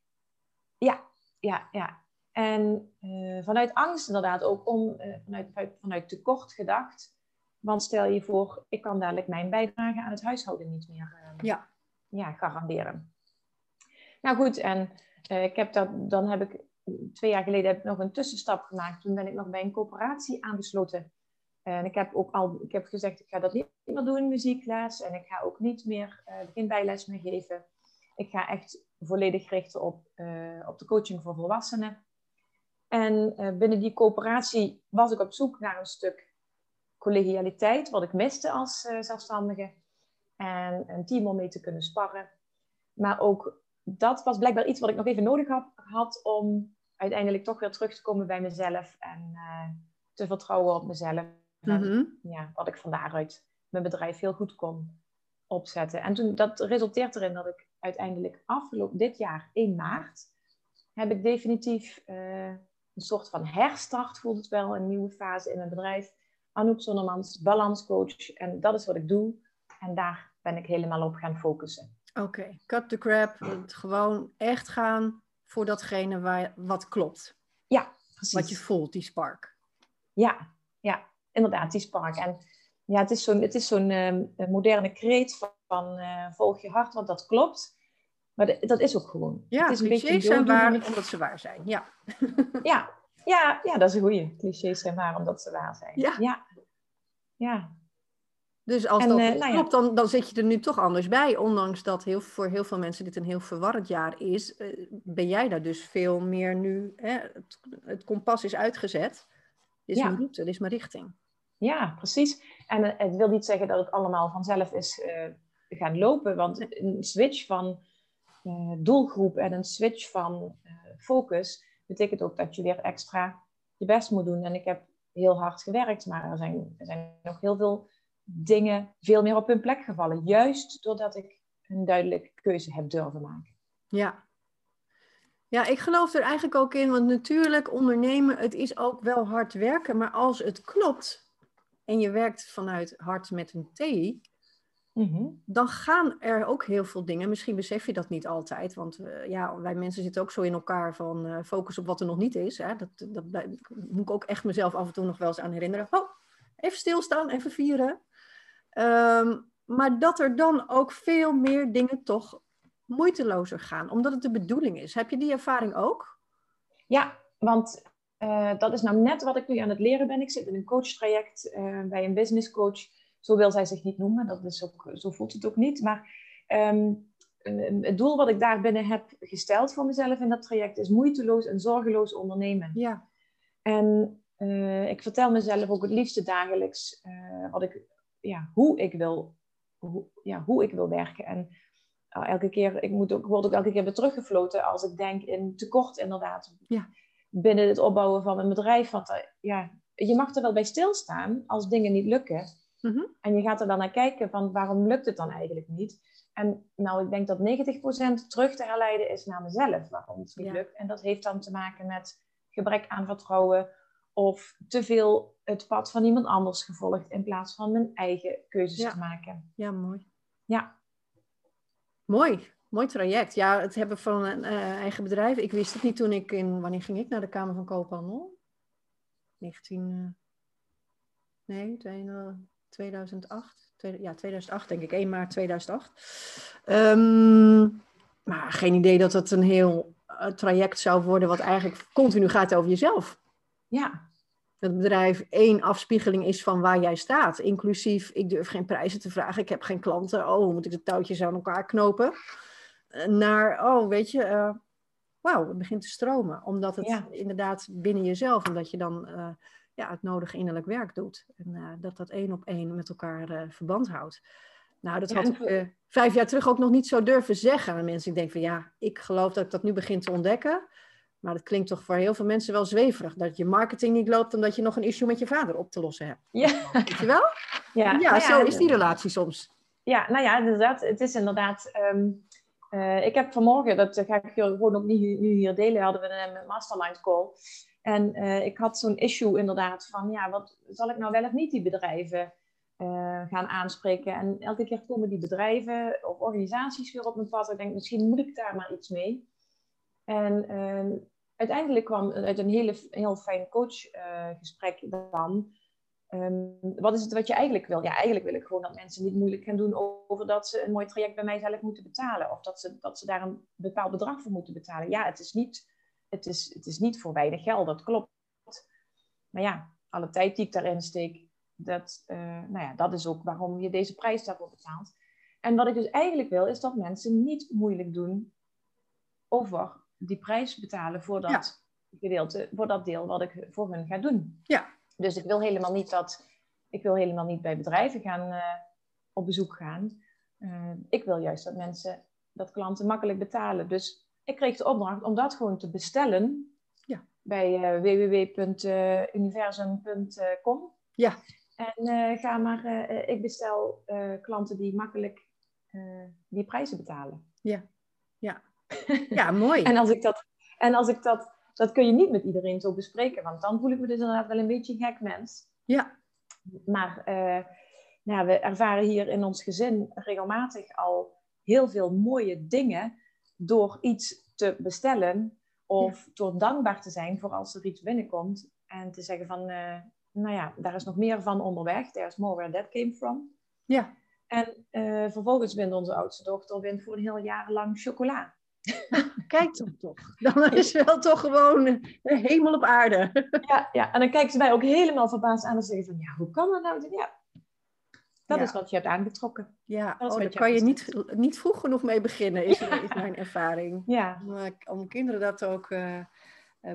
Speaker 3: ja, ja, ja. En eh, vanuit angst inderdaad ook om, eh, vanuit, vanuit tekort gedacht. Want stel je voor, ik kan dadelijk mijn bijdrage aan het huishouden niet meer eh,
Speaker 2: Ja.
Speaker 3: ja, garanderen. Nou goed, en eh, ik heb dat, dan heb ik twee jaar geleden heb ik nog een tussenstap gemaakt. Toen ben ik nog bij een coöperatie aangesloten. En ik heb ook al ik heb gezegd, ik ga dat niet meer doen, muziekles. En ik ga ook niet meer, eh, geen bijles meer geven. Ik ga echt volledig richten op, op de coaching voor volwassenen. En binnen die coöperatie was ik op zoek naar een stuk collegialiteit, wat ik miste als eh, zelfstandige. En een team om mee te kunnen sparren. Maar ook dat was blijkbaar iets wat ik nog even nodig had, had om uiteindelijk toch weer terug te komen bij mezelf en eh, te vertrouwen op mezelf.
Speaker 2: Mhm.
Speaker 3: ja, wat ik van daaruit mijn bedrijf heel goed kon opzetten. En toen, dat resulteert erin dat ik uiteindelijk afgelopen dit jaar, 1 maart, heb ik definitief eh, een soort van herstart, voelt het wel, een nieuwe fase in mijn bedrijf. Anouk Zonnemans, balanscoach. En dat is wat ik doe. En daar ben ik helemaal op gaan focussen.
Speaker 2: Oké, cut the crap. Het Gewoon echt gaan voor datgene waar, wat klopt.
Speaker 3: Ja, precies.
Speaker 2: Wat je voelt, die spark.
Speaker 3: Ja, ja, inderdaad, die spark. En ja, het is zo'n, het is zo'n ehm, moderne kreet van, van, eh, volg je hart, want dat klopt. Maar de- dat is ook gewoon.
Speaker 2: Ja,
Speaker 3: het is een beetje
Speaker 2: clichés zijn waar omdat ze waar zijn. Ja.
Speaker 3: Ja, ja, ja, dat is een goeie. Clichés zijn waar omdat ze waar zijn.
Speaker 2: Ja.
Speaker 3: ja. Ja,
Speaker 2: Dus als
Speaker 3: En,
Speaker 2: dat
Speaker 3: nou ja.
Speaker 2: klopt, dan, dan zit je er nu toch anders bij. Ondanks dat heel, voor heel veel mensen dit een heel verwarrend jaar is, eh, ben jij daar dus veel meer nu. Hè, het, het kompas is uitgezet. Dit is
Speaker 3: Ja.
Speaker 2: mijn route, dit is mijn richting.
Speaker 3: ja, precies. En eh, het wil niet zeggen dat het allemaal vanzelf is gaan lopen. Want een switch van doelgroep en een switch van focus betekent ook dat je weer extra je best moet doen. En ik heb heel hard gewerkt, maar er zijn, er zijn nog heel veel dingen veel meer op hun plek gevallen. Juist doordat ik een duidelijke keuze heb durven maken.
Speaker 2: Ja. Ja, ik geloof er eigenlijk ook in, want natuurlijk ondernemen, het is ook wel hard werken, maar als het klopt en je werkt vanuit hart met een T, dan gaan er ook heel veel dingen. Misschien besef je dat niet altijd, want eh, ja, wij mensen zitten ook zo in elkaar van eh, focus op wat er nog niet is. Hè? Dat, dat, dat moet ik ook echt mezelf af en toe nog wel eens aan herinneren. Oh, even stilstaan, even vieren. Ehm, maar dat er dan ook veel meer dingen toch moeitelozer gaan, omdat het de bedoeling is. Heb je die ervaring ook?
Speaker 3: Ja, want eh, dat is nou net wat ik nu aan het leren ben. Ik zit in een coachtraject bij een business coach. Zo wil zij zich niet noemen, dat is ook, zo voelt het ook niet. Maar een- het doel wat ik daar binnen heb gesteld voor mezelf in dat traject is moeiteloos en zorgeloos ondernemen.
Speaker 2: Ja.
Speaker 3: En eh, ik vertel mezelf ook het liefste dagelijks eh, wat ik, ja, hoe, ik wil, hoe, ja, hoe ik wil werken. En uh, elke keer, ik moet ook, word ook elke keer weer teruggefloten als ik denk in tekort inderdaad.
Speaker 2: Ja.
Speaker 3: Binnen het opbouwen van een bedrijf. Want eh, ja, je mag er wel bij stilstaan als dingen niet lukken.
Speaker 2: Mhm.
Speaker 3: En je gaat er dan naar kijken van waarom lukt het dan eigenlijk niet. En nou, ik denk dat 90% terug te herleiden is naar mezelf waarom het niet
Speaker 2: Ja.
Speaker 3: lukt. En dat heeft dan te maken met gebrek aan vertrouwen of te veel het pad van iemand anders gevolgd in plaats van mijn eigen keuzes
Speaker 2: Ja.
Speaker 3: te maken.
Speaker 2: Ja, mooi.
Speaker 3: Ja,
Speaker 2: Mooi, mooi traject. Ja, het hebben van een eh, eigen bedrijf. Ik wist het niet toen ik in, wanneer ging ik naar de Kamer van Koophandel? 19, eh, nee, twee- eh, 2008. Tweede- ja, 2008 denk ik, 1 maart 2008. Ehm, maar geen idee dat het een heel eh, traject zou worden wat eigenlijk continu gaat over jezelf.
Speaker 3: ja,
Speaker 2: dat het bedrijf één afspiegeling is van waar jij staat. Inclusief, ik durf geen prijzen te vragen, ik heb geen klanten. Oh, moet ik de touwtjes aan elkaar knopen? Naar, oh, weet je, uh, wauw, het begint te stromen. Omdat het inderdaad binnen jezelf, omdat je dan uh, ja, het nodige innerlijk werk doet. En uh, dat dat één op één met elkaar verband houdt. Nou, dat had ik vijf jaar terug ook nog niet zo durven zeggen aan mensen. Ik denk van ja, ik geloof dat ik dat nu begin te ontdekken. Maar dat klinkt toch voor heel veel mensen wel zweverig. Dat je marketing niet loopt omdat je nog een issue met je vader op te lossen hebt. Ja. Weet je wel? Ja, ja, nou zo is die relatie soms.
Speaker 3: Ja, nou ja, inderdaad. Het is inderdaad... Ehm, uh, ik heb vanmorgen, dat ga ik gewoon ook niet nu hier delen, hadden we een mastermind call. En uh, ik had zo'n issue inderdaad van, ja, wat zal ik nou wel of niet die bedrijven uh, gaan aanspreken? En elke keer komen die bedrijven of organisaties weer op mijn pad. Ik denk, misschien moet ik daar maar iets mee. En ehm, uiteindelijk kwam uit een hele, heel fijn coachgesprek dan Ehm, wat is het wat je eigenlijk wil? Ja, eigenlijk wil ik gewoon dat mensen niet moeilijk gaan doen over dat ze een mooi traject bij mij zelf moeten betalen. Of dat ze, dat ze daar een bepaald bedrag voor moeten betalen. Ja, het is niet, het is, het is niet voor weinig geld, dat klopt. Maar ja, alle tijd die ik daarin steek, dat, uh, nou ja, dat is ook waarom je deze prijs daarvoor betaalt. En wat ik dus eigenlijk wil, is dat mensen niet moeilijk doen over die prijs betalen voor dat gedeelte, voor dat deel wat ik voor hun ga doen.
Speaker 2: Ja,
Speaker 3: dus ik wil helemaal niet dat ik wil helemaal niet bij bedrijven gaan uh, op bezoek gaan. Uh, ik wil juist dat mensen, dat klanten makkelijk betalen. Dus ik kreeg de opdracht om dat gewoon te bestellen ja. bij uh, www.universum.com.
Speaker 2: Ja.
Speaker 3: En ga maar, ik bestel klanten die makkelijk die prijzen betalen.
Speaker 2: Ja, ja. ja mooi.
Speaker 3: en als ik dat, en als ik dat dat kun je niet met iedereen zo bespreken, want dan voel ik me dus inderdaad wel een beetje een gek mens.
Speaker 2: Ja.
Speaker 3: Maar uh, nou, we ervaren hier in ons gezin regelmatig al heel veel mooie dingen door iets te bestellen of door dankbaar te zijn voor als er iets binnenkomt en te zeggen van, uh, nou ja, daar is nog meer van onderweg. There's more where that came from.
Speaker 2: Ja.
Speaker 3: En uh, vervolgens wint onze oudste dochter wint voor een heel jaar lang chocola.
Speaker 2: Kijk dan toch. Dan is wel toch gewoon de hemel op aarde.
Speaker 3: Ja, ja, en dan kijken ze mij ook helemaal verbaasd aan en zeggen van, ja, hoe kan dat nou? Ja, dat is wat je hebt aangetrokken.
Speaker 2: Ja, oh, daar kan je niet, niet vroeg genoeg mee beginnen, is, is mijn ervaring.
Speaker 3: Ja.
Speaker 2: Om, om kinderen dat ook uh,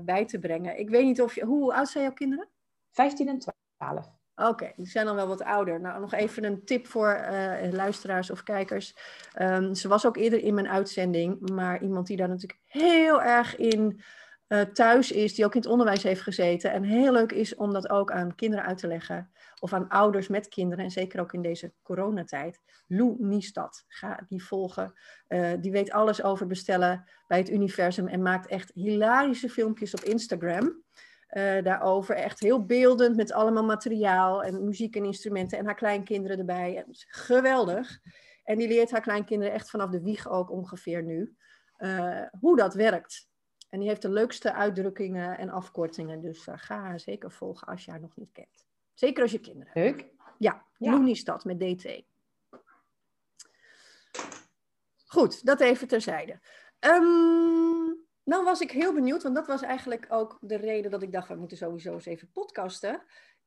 Speaker 2: bij te brengen. Ik weet niet of je... Hoe oud zijn jouw kinderen?
Speaker 3: 15 en 12.
Speaker 2: Oké, die zijn dan wel wat ouder. Nou, nog even een tip voor uh, luisteraars of kijkers. Um, ze was ook eerder in mijn uitzending, maar iemand die daar natuurlijk heel erg in uh, thuis is, die ook in het onderwijs heeft gezeten. En heel leuk is om dat ook aan kinderen uit te leggen. Of aan ouders met kinderen, en zeker ook in deze coronatijd. Lou Niestad, ga die volgen. Uh, die weet alles over bestellen bij het universum en maakt echt hilarische filmpjes op Instagram. Uh, daarover. Echt heel beeldend met allemaal materiaal en muziek en instrumenten en haar kleinkinderen erbij. Geweldig. En die leert haar kleinkinderen echt vanaf de wieg ook ongeveer nu uh, hoe dat werkt. En die heeft de leukste uitdrukkingen en afkortingen. Dus ga haar zeker volgen als je haar nog niet kent. Zeker als je kinderen
Speaker 3: hebt. Leuk.
Speaker 2: Ja, ja. met DT. Goed, dat even terzijde. Um, nou was ik heel benieuwd, want dat was eigenlijk ook de reden dat ik dacht, we moeten sowieso eens even podcasten.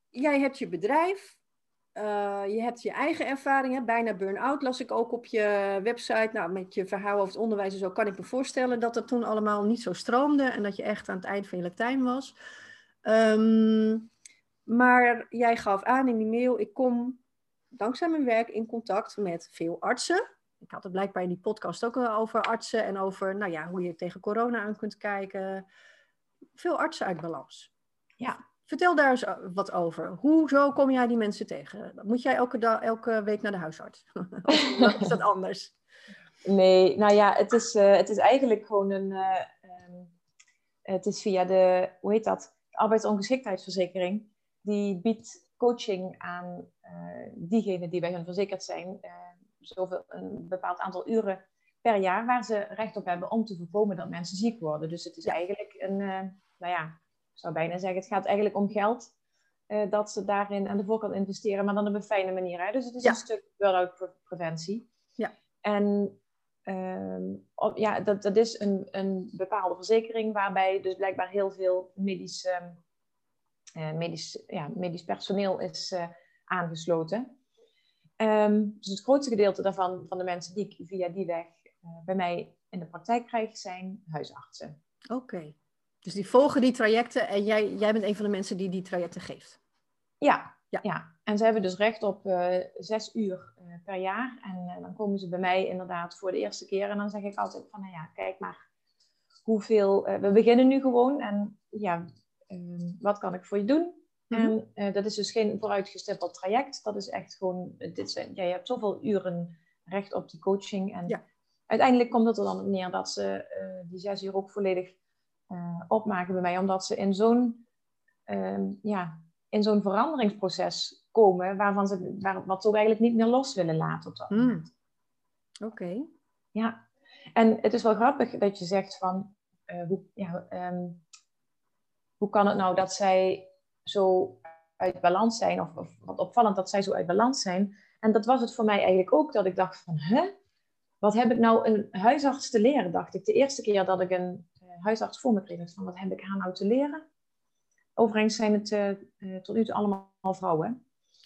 Speaker 2: Jij hebt je bedrijf, uh, je hebt je eigen ervaringen, bijna burn-out las ik ook op je website. Nou, met je verhaal over het onderwijs en zo kan ik me voorstellen dat dat toen allemaal niet zo stroomde en dat je echt aan het eind van je Latijn was. Um, maar jij gaf aan in die mail, ik kom dankzij mijn werk in contact met veel artsen ik had het blijkbaar in die podcast ook over artsen en over nou ja, hoe je tegen corona aan kunt kijken. Veel artsen uit balans.
Speaker 3: Ja.
Speaker 2: Vertel daar eens wat over. Hoezo kom jij die mensen tegen? Moet jij elke, dag, elke week naar de huisarts? of is dat anders?
Speaker 3: Nee, nou ja, het is, uh, het is eigenlijk gewoon een. Uh, um, het is via de, hoe heet dat? De arbeidsongeschiktheidsverzekering. Die biedt coaching aan uh, diegenen die bij hun verzekerd zijn zoveel, een bepaald aantal uren per jaar waar ze recht op hebben om te voorkomen dat mensen ziek worden. Dus het is eigenlijk een, uh, nou ja, ik zou bijna zeggen, het gaat eigenlijk om geld. Dat ze daarin aan de voorkant investeren, maar dan op een fijne manier. Hè? Dus het is een stuk burn-out preventie.
Speaker 2: Ja.
Speaker 3: En op, ja, dat, dat is een, een bepaalde verzekering waarbij dus blijkbaar heel veel medische medisch, ja, medisch personeel is aangesloten. Ehm, dus het grootste gedeelte daarvan, van de mensen die ik via die weg bij mij in de praktijk krijg, zijn huisartsen.
Speaker 2: Oké. Dus die volgen die trajecten en jij, jij bent een van de mensen die die trajecten geeft?
Speaker 3: Ja, ja. ja. En ze hebben dus recht op uh, zes uur uh, per jaar. En uh, dan komen ze bij mij inderdaad voor de eerste keer. En dan zeg ik altijd van, nou ja, kijk maar hoeveel... we beginnen nu gewoon. En ja, ehm, wat kan ik voor je doen? Mm -hmm. En dat is dus geen vooruitgestippeld traject. Dat is echt gewoon... Dit zijn, ja, je hebt zoveel uren recht op die coaching. En ja. uiteindelijk komt het er dan op neer dat ze die zes uur ook volledig opmaken bij mij. Omdat ze in zo'n... Ehm, ja, in zo'n veranderingsproces komen waarvan ze, waar, wat ze ook eigenlijk niet meer los willen laten op dat hmm. moment.
Speaker 2: Oké.
Speaker 3: Ja, en het is wel grappig dat je zegt van, hoe, ja, um, hoe kan het nou dat zij zo uit balans zijn, of, of, wat opvallend dat zij zo uit balans zijn. En dat was het voor mij eigenlijk ook, dat ik dacht van, hè? Wat heb ik nou een huisarts te leren, dacht ik. De eerste keer dat ik een uh, huisarts voor me kreeg, van wat heb ik haar nou te leren? Overigens zijn het uh, tot nu toe allemaal vrouwen.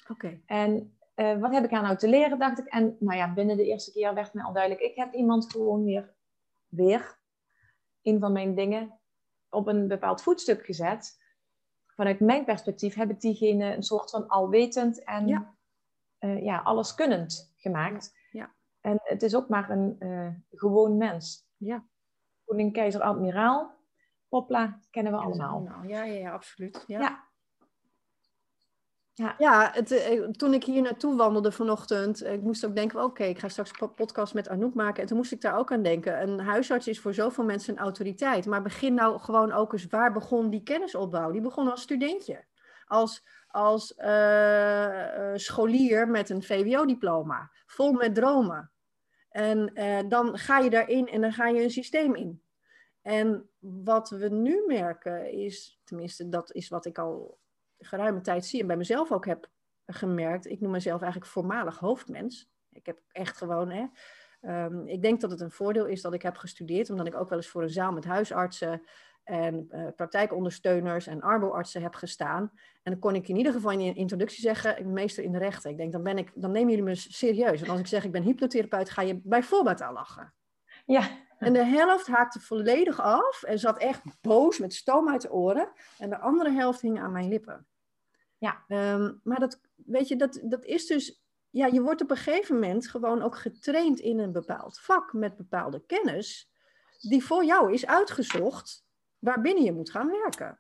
Speaker 2: Oké.
Speaker 3: En uh, wat heb ik aan nou te leren, dacht ik. En nou ja, binnen de eerste keer werd me al duidelijk. Ik heb iemand gewoon weer, weer, een van mijn dingen, op een bepaald voetstuk gezet. Vanuit mijn perspectief heb ik diegene een soort van alwetend en ja. Uh, ja alleskunnend gemaakt.
Speaker 2: Ja.
Speaker 3: En het is ook maar een gewoon mens.
Speaker 2: Ja.
Speaker 3: Koning, keizer, admiraal Hopla, kennen we allemaal.
Speaker 2: Ja, ja, ja, absoluut. Ja.
Speaker 3: ja.
Speaker 2: Ja, ja eh, toen ik hier naartoe wandelde vanochtend, ik moest ook denken, oké, ik ga straks een podcast met Anouk maken. En toen moest ik daar ook aan denken. Een huisarts is voor zoveel mensen een autoriteit. Maar begin nou gewoon ook eens, waar begon die kennisopbouw? Die begon als studentje. Als, als uh, scholier met een VWO-diploma. Vol met dromen. En dan ga je daarin en dan ga je een systeem in. En wat we nu merken is, tenminste dat is wat ik al geruime tijd zie en bij mezelf ook heb gemerkt. Ik noem mezelf eigenlijk voormalig hoofdmens. Ik heb echt gewoon, hè, um, ik denk dat het een voordeel is dat ik heb gestudeerd, omdat ik ook wel eens voor een zaal met huisartsen en uh, praktijkondersteuners en arboartsen heb gestaan. En dan kon ik in ieder geval in je introductie zeggen, ik meester in de rechten. Ik denk, dan, ben ik, dan nemen jullie me serieus. En als ik zeg, ik ben hypnotherapeut, ga je bijvoorbeeld aan lachen.
Speaker 3: Ja.
Speaker 2: En de helft haakte volledig af en zat echt boos met stoom uit de oren. En de andere helft hing aan mijn lippen.
Speaker 3: Ja.
Speaker 2: Um, maar dat, weet je, dat, dat is dus, ja, je wordt op een gegeven moment gewoon ook getraind in een bepaald vak met bepaalde kennis, die voor jou is uitgezocht waarbinnen je moet gaan werken.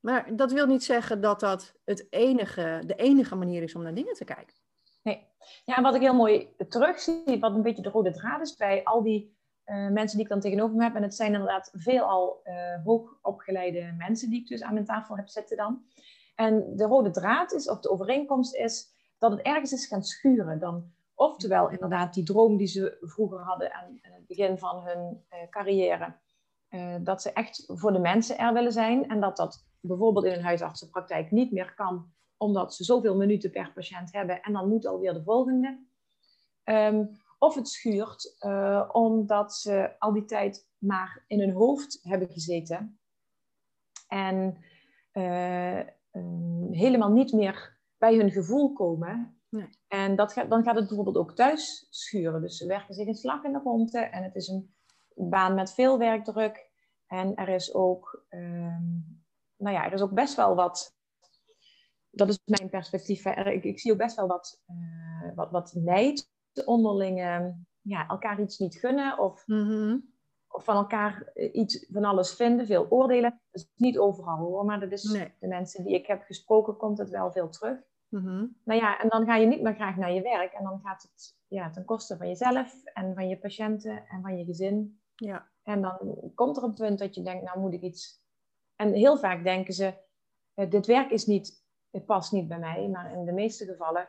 Speaker 2: Maar dat wil niet zeggen dat dat het enige, de enige manier is om naar dingen te kijken.
Speaker 3: Nee. Ja, en wat ik heel mooi terugzie, wat een beetje de rode draad is bij al die uh, mensen die ik dan tegenover me heb. En het zijn inderdaad veelal uh, hoogopgeleide mensen die ik dus aan mijn tafel heb zitten dan. En de rode draad is, of de overeenkomst is, dat het ergens is gaan schuren. Dan, oftewel inderdaad die droom die ze vroeger hadden aan het begin van hun uh, carrière. dat ze echt voor de mensen er willen zijn. En dat dat bijvoorbeeld in een huisartsenpraktijk niet meer kan, omdat ze zoveel minuten per patiënt hebben. En dan moet alweer de volgende. Um, of het schuurt uh, omdat ze al die tijd maar in hun hoofd hebben gezeten. En uh, um, helemaal niet meer bij hun gevoel komen.
Speaker 2: Nee.
Speaker 3: En dat gaat, dan gaat het bijvoorbeeld ook thuis schuren. Dus ze werken zich een slag in de ronde. En het is een baan met veel werkdruk. En er is ook, um, nou ja, er is ook best wel wat dat is mijn perspectief. Ik, ik zie ook best wel wat, uh, wat, wat onderling ja, elkaar iets niet gunnen of,
Speaker 2: mm-hmm.
Speaker 3: of van elkaar eh, iets van alles vinden, veel oordelen. Dat is niet overal hoor, maar dat is
Speaker 2: nee.
Speaker 3: de mensen die ik heb gesproken, komt het wel veel terug.
Speaker 2: Mm-hmm.
Speaker 3: Nou ja, en dan ga je niet meer graag naar je werk en dan gaat het ja, ten koste van jezelf en van je patiënten en van je gezin.
Speaker 2: Ja.
Speaker 3: En dan komt er een punt dat je denkt, nou moet ik iets. En heel vaak denken ze, eh, dit werk is niet, het past niet bij mij, maar in de meeste gevallen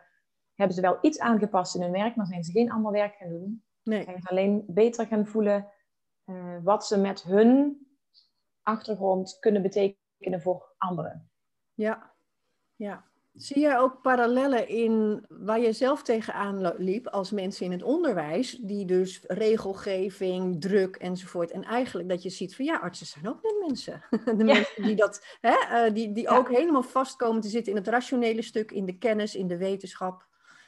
Speaker 3: hebben ze wel iets aangepast in hun werk, maar zijn ze geen ander werk gaan doen.
Speaker 2: Nee.
Speaker 3: Zijn ze alleen beter gaan voelen uh, wat ze met hun achtergrond kunnen betekenen voor anderen.
Speaker 2: Ja, ja. Zie jij ook parallellen in waar je zelf tegenaan liep als mensen in het onderwijs, die dus regelgeving, druk enzovoort. En eigenlijk dat je ziet van ja, artsen zijn ook net mensen. De mensen die, dat, hè, eh, die, die ook helemaal vast komen te zitten in het rationele stuk, in de kennis, in de wetenschap.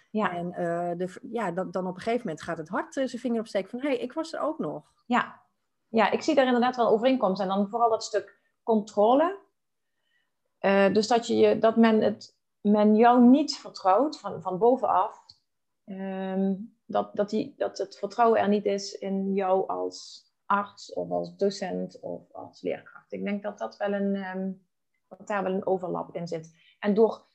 Speaker 2: Ja. En uh, de, ja, dan, dan op een gegeven moment gaat het hart zijn vinger opsteken van hé, hey, ik was er ook nog.
Speaker 3: Ja. ja, ik zie daar inderdaad wel overeenkomst. En dan vooral dat stuk controle. Uh, dus dat, je, dat men, het, men jou niet vertrouwt van, van bovenaf. Um, dat, dat, die, dat het vertrouwen er niet is in jou als arts of als docent of als leerkracht. Ik denk dat, dat, wel een, um, dat daar wel een overlap in zit. En door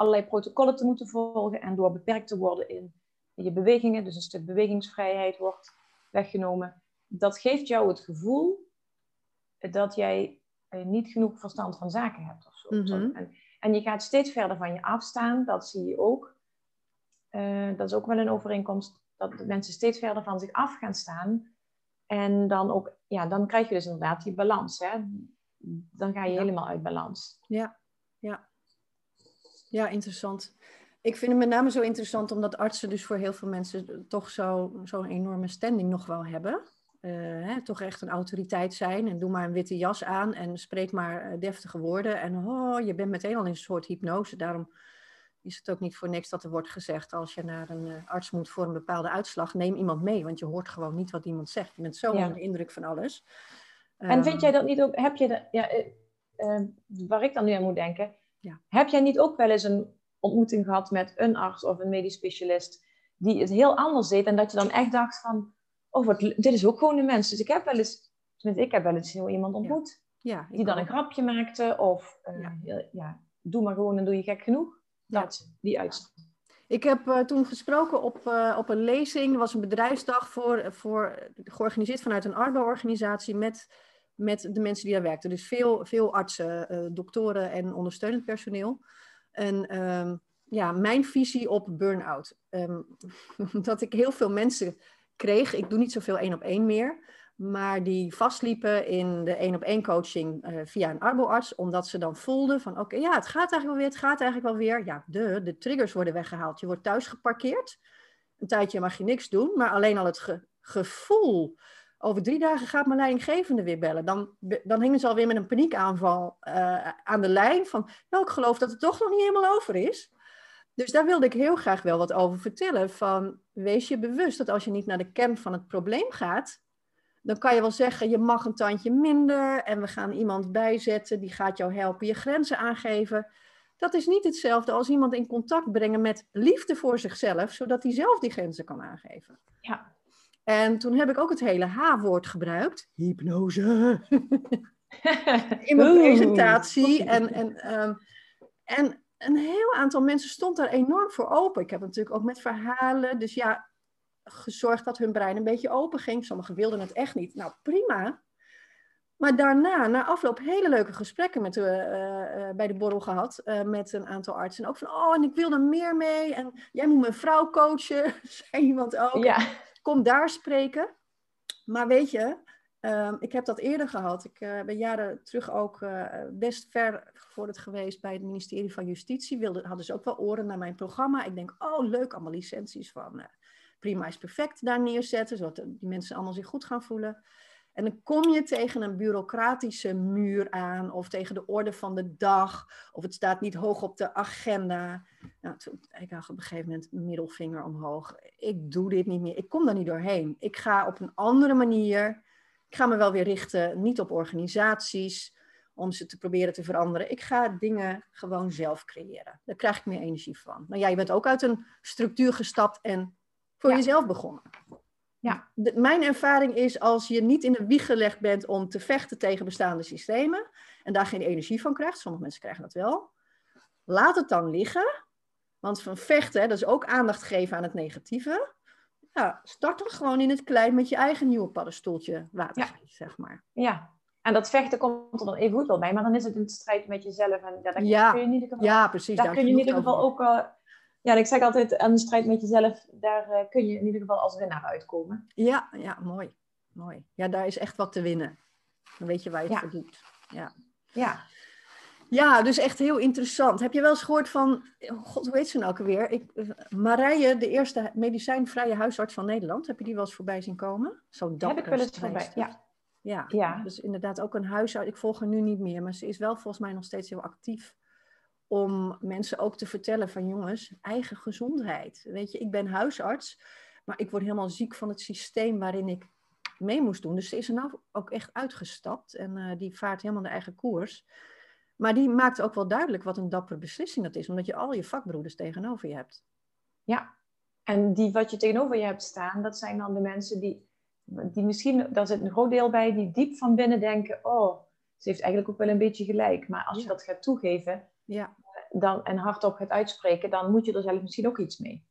Speaker 3: allerlei protocollen te moeten volgen en door beperkt te worden in je bewegingen, dus een stuk bewegingsvrijheid wordt weggenomen, dat geeft jou het gevoel dat jij eh, niet genoeg verstand van zaken hebt of zo. Mhm. en, en, je gaat steeds verder van je afstaan, dat zie je ook. Uh, dat is ook wel een overeenkomst, dat de mensen steeds verder van zich af gaan staan. En dan, ook, ja, dan krijg je dus inderdaad die balans. Hè? Dan ga je helemaal uit balans.
Speaker 2: Ja, ja. Ja, interessant. Ik vind het met name zo interessant omdat artsen dus voor heel veel mensen toch zo'n zo enorme standing nog wel hebben. Uh, hè, toch echt een autoriteit zijn en doe maar een witte jas aan en spreek maar uh, deftige woorden. En oh, je bent meteen al in een soort hypnose. Daarom is het ook niet voor niks dat er wordt gezegd als je naar een uh, arts moet voor een bepaalde uitslag, neem iemand mee, want je hoort gewoon niet wat iemand zegt. Je bent zo onder de indruk van alles.
Speaker 3: En vind jij dat niet ook, heb je, ja, waar ik dan nu aan moet denken, ja. Heb jij niet ook wel eens een ontmoeting gehad met een arts of een medisch specialist die het heel anders deed en dat je dan echt dacht van, oh, wat, dit is ook gewoon een mens. Dus ik heb wel eens, ik heb wel eens zo iemand ontmoet ja. die dan een grapje maakte of, uh, ja. doe maar gewoon en doe je gek genoeg. Dat, die uitstand.
Speaker 2: Ik heb uh, toen gesproken op, uh, op een lezing. Er was een bedrijfsdag voor, voor, georganiseerd vanuit een arbeidenorganisatie met met de mensen die daar werkten. Dus veel, veel artsen, uh, doktoren en ondersteunend personeel. En um, ja, mijn visie op burn-out. Um, dat ik heel veel mensen kreeg. Ik doe niet zoveel één op één meer. Maar die vastliepen in de één op één coaching uh, via een arboarts. Omdat ze dan voelden van oké, ja, het gaat eigenlijk wel weer. Het gaat eigenlijk wel weer. Ja, de, de triggers worden weggehaald. Je wordt thuis geparkeerd. Een tijdje mag je niks doen. Maar alleen al het ge gevoel over drie dagen gaat mijn leidinggevende weer bellen. Dan, dan hingen ze alweer met een paniekaanval uh, aan de lijn van, nou, ik geloof dat het toch nog niet helemaal over is. Dus daar wilde ik heel graag wel wat over vertellen. Van, wees je bewust dat als je niet naar de kern van het probleem gaat, dan kan je wel zeggen, je mag een tandje minder en we gaan iemand bijzetten die gaat jou helpen je grenzen aangeven. Dat is niet hetzelfde als iemand in contact brengen met liefde voor zichzelf, zodat hij zelf die grenzen kan aangeven.
Speaker 3: Ja.
Speaker 2: En toen heb ik ook het hele H-woord gebruikt. Hypnose. In mijn presentatie. En, en, um, en een heel aantal mensen stond daar enorm voor open. Ik heb natuurlijk ook met verhalen. Dus ja, gezorgd dat hun brein een beetje open ging. Sommigen wilden het echt niet. Nou, prima. Maar daarna, na afloop, hele leuke gesprekken met, uh, uh, bij de borrel gehad uh, met een aantal artsen. En ook van, oh, en ik wil er meer mee. En jij moet mijn vrouw coachen, zei iemand ook. Ja kom daar spreken. Maar weet je, ehm, ik heb dat eerder gehad. Ik uh, ben jaren terug ook uh, best ver het geweest bij het ministerie van Justitie. Wilde, hadden ze ook wel oren naar mijn programma. Ik denk, oh leuk, allemaal licenties van uh, Prima is Perfect daar neerzetten. Zodat die mensen allemaal zich goed gaan voelen. En dan kom je tegen een bureaucratische muur aan, of tegen de orde van de dag, of het staat niet hoog op de agenda. Nou, toen, ik had op een gegeven moment middelvinger omhoog. Ik doe dit niet meer. Ik kom daar niet doorheen. Ik ga op een andere manier. Ik ga me wel weer richten, niet op organisaties, om ze te proberen te veranderen. Ik ga dingen gewoon zelf creëren. Daar krijg ik meer energie van. Nou ja, je bent ook uit een structuur gestapt en voor jezelf begonnen. Ja. mijn ervaring is als je niet in de wieg gelegd bent om te vechten tegen bestaande systemen en daar geen energie van krijgt, sommige mensen krijgen dat wel, laat het dan liggen. Want van vechten, dat is ook aandacht geven aan het negatieve. Ja, start dan gewoon in het klein met je eigen nieuwe paddenstoeltje water, ja. zeg maar.
Speaker 3: Ja, en dat vechten komt er dan even goed wel bij, maar dan is het een strijd met jezelf. En ja, daar kun je in ieder geval,
Speaker 2: ja, precies.
Speaker 3: Daar kun je in ieder geval ook uh, ja, ik zeg altijd, aan de strijd met jezelf, daar uh, kun je in ieder geval als winnaar uitkomen.
Speaker 2: Ja, ja, mooi. mooi. Ja, daar is echt wat te winnen. Dan weet je waar je het voor doet. Ja.
Speaker 3: ja.
Speaker 2: Ja, dus echt heel interessant. Heb je wel eens gehoord van, god, hoe heet ze nou ook alweer? Ik, Marije, de eerste medicijnvrije huisarts van Nederland. Heb je die wel eens voorbij zien komen?
Speaker 3: Zo Heb ik wel eens voorbij, ja.
Speaker 2: Ja, ja, dus inderdaad ook een huisarts. Ik volg haar nu niet meer, maar ze is wel volgens mij nog steeds heel actief om mensen ook te vertellen van jongens, eigen gezondheid. Weet je, ik ben huisarts, maar ik word helemaal ziek van het systeem waarin ik mee moest doen. Dus ze is er nou ook echt uitgestapt en uh, die vaart helemaal de eigen koers. Maar die maakt ook wel duidelijk wat een dappere beslissing dat is, omdat je al je vakbroeders tegenover je hebt.
Speaker 3: Ja, en die wat je tegenover je hebt staan, dat zijn dan de mensen die, die misschien, daar zit een groot deel bij, die diep van binnen denken, oh, ze heeft eigenlijk ook wel een beetje gelijk. Maar als je dat gaat toegeven ja. Dan, en hardop gaat uitspreken, dan moet je er zelf misschien ook iets mee.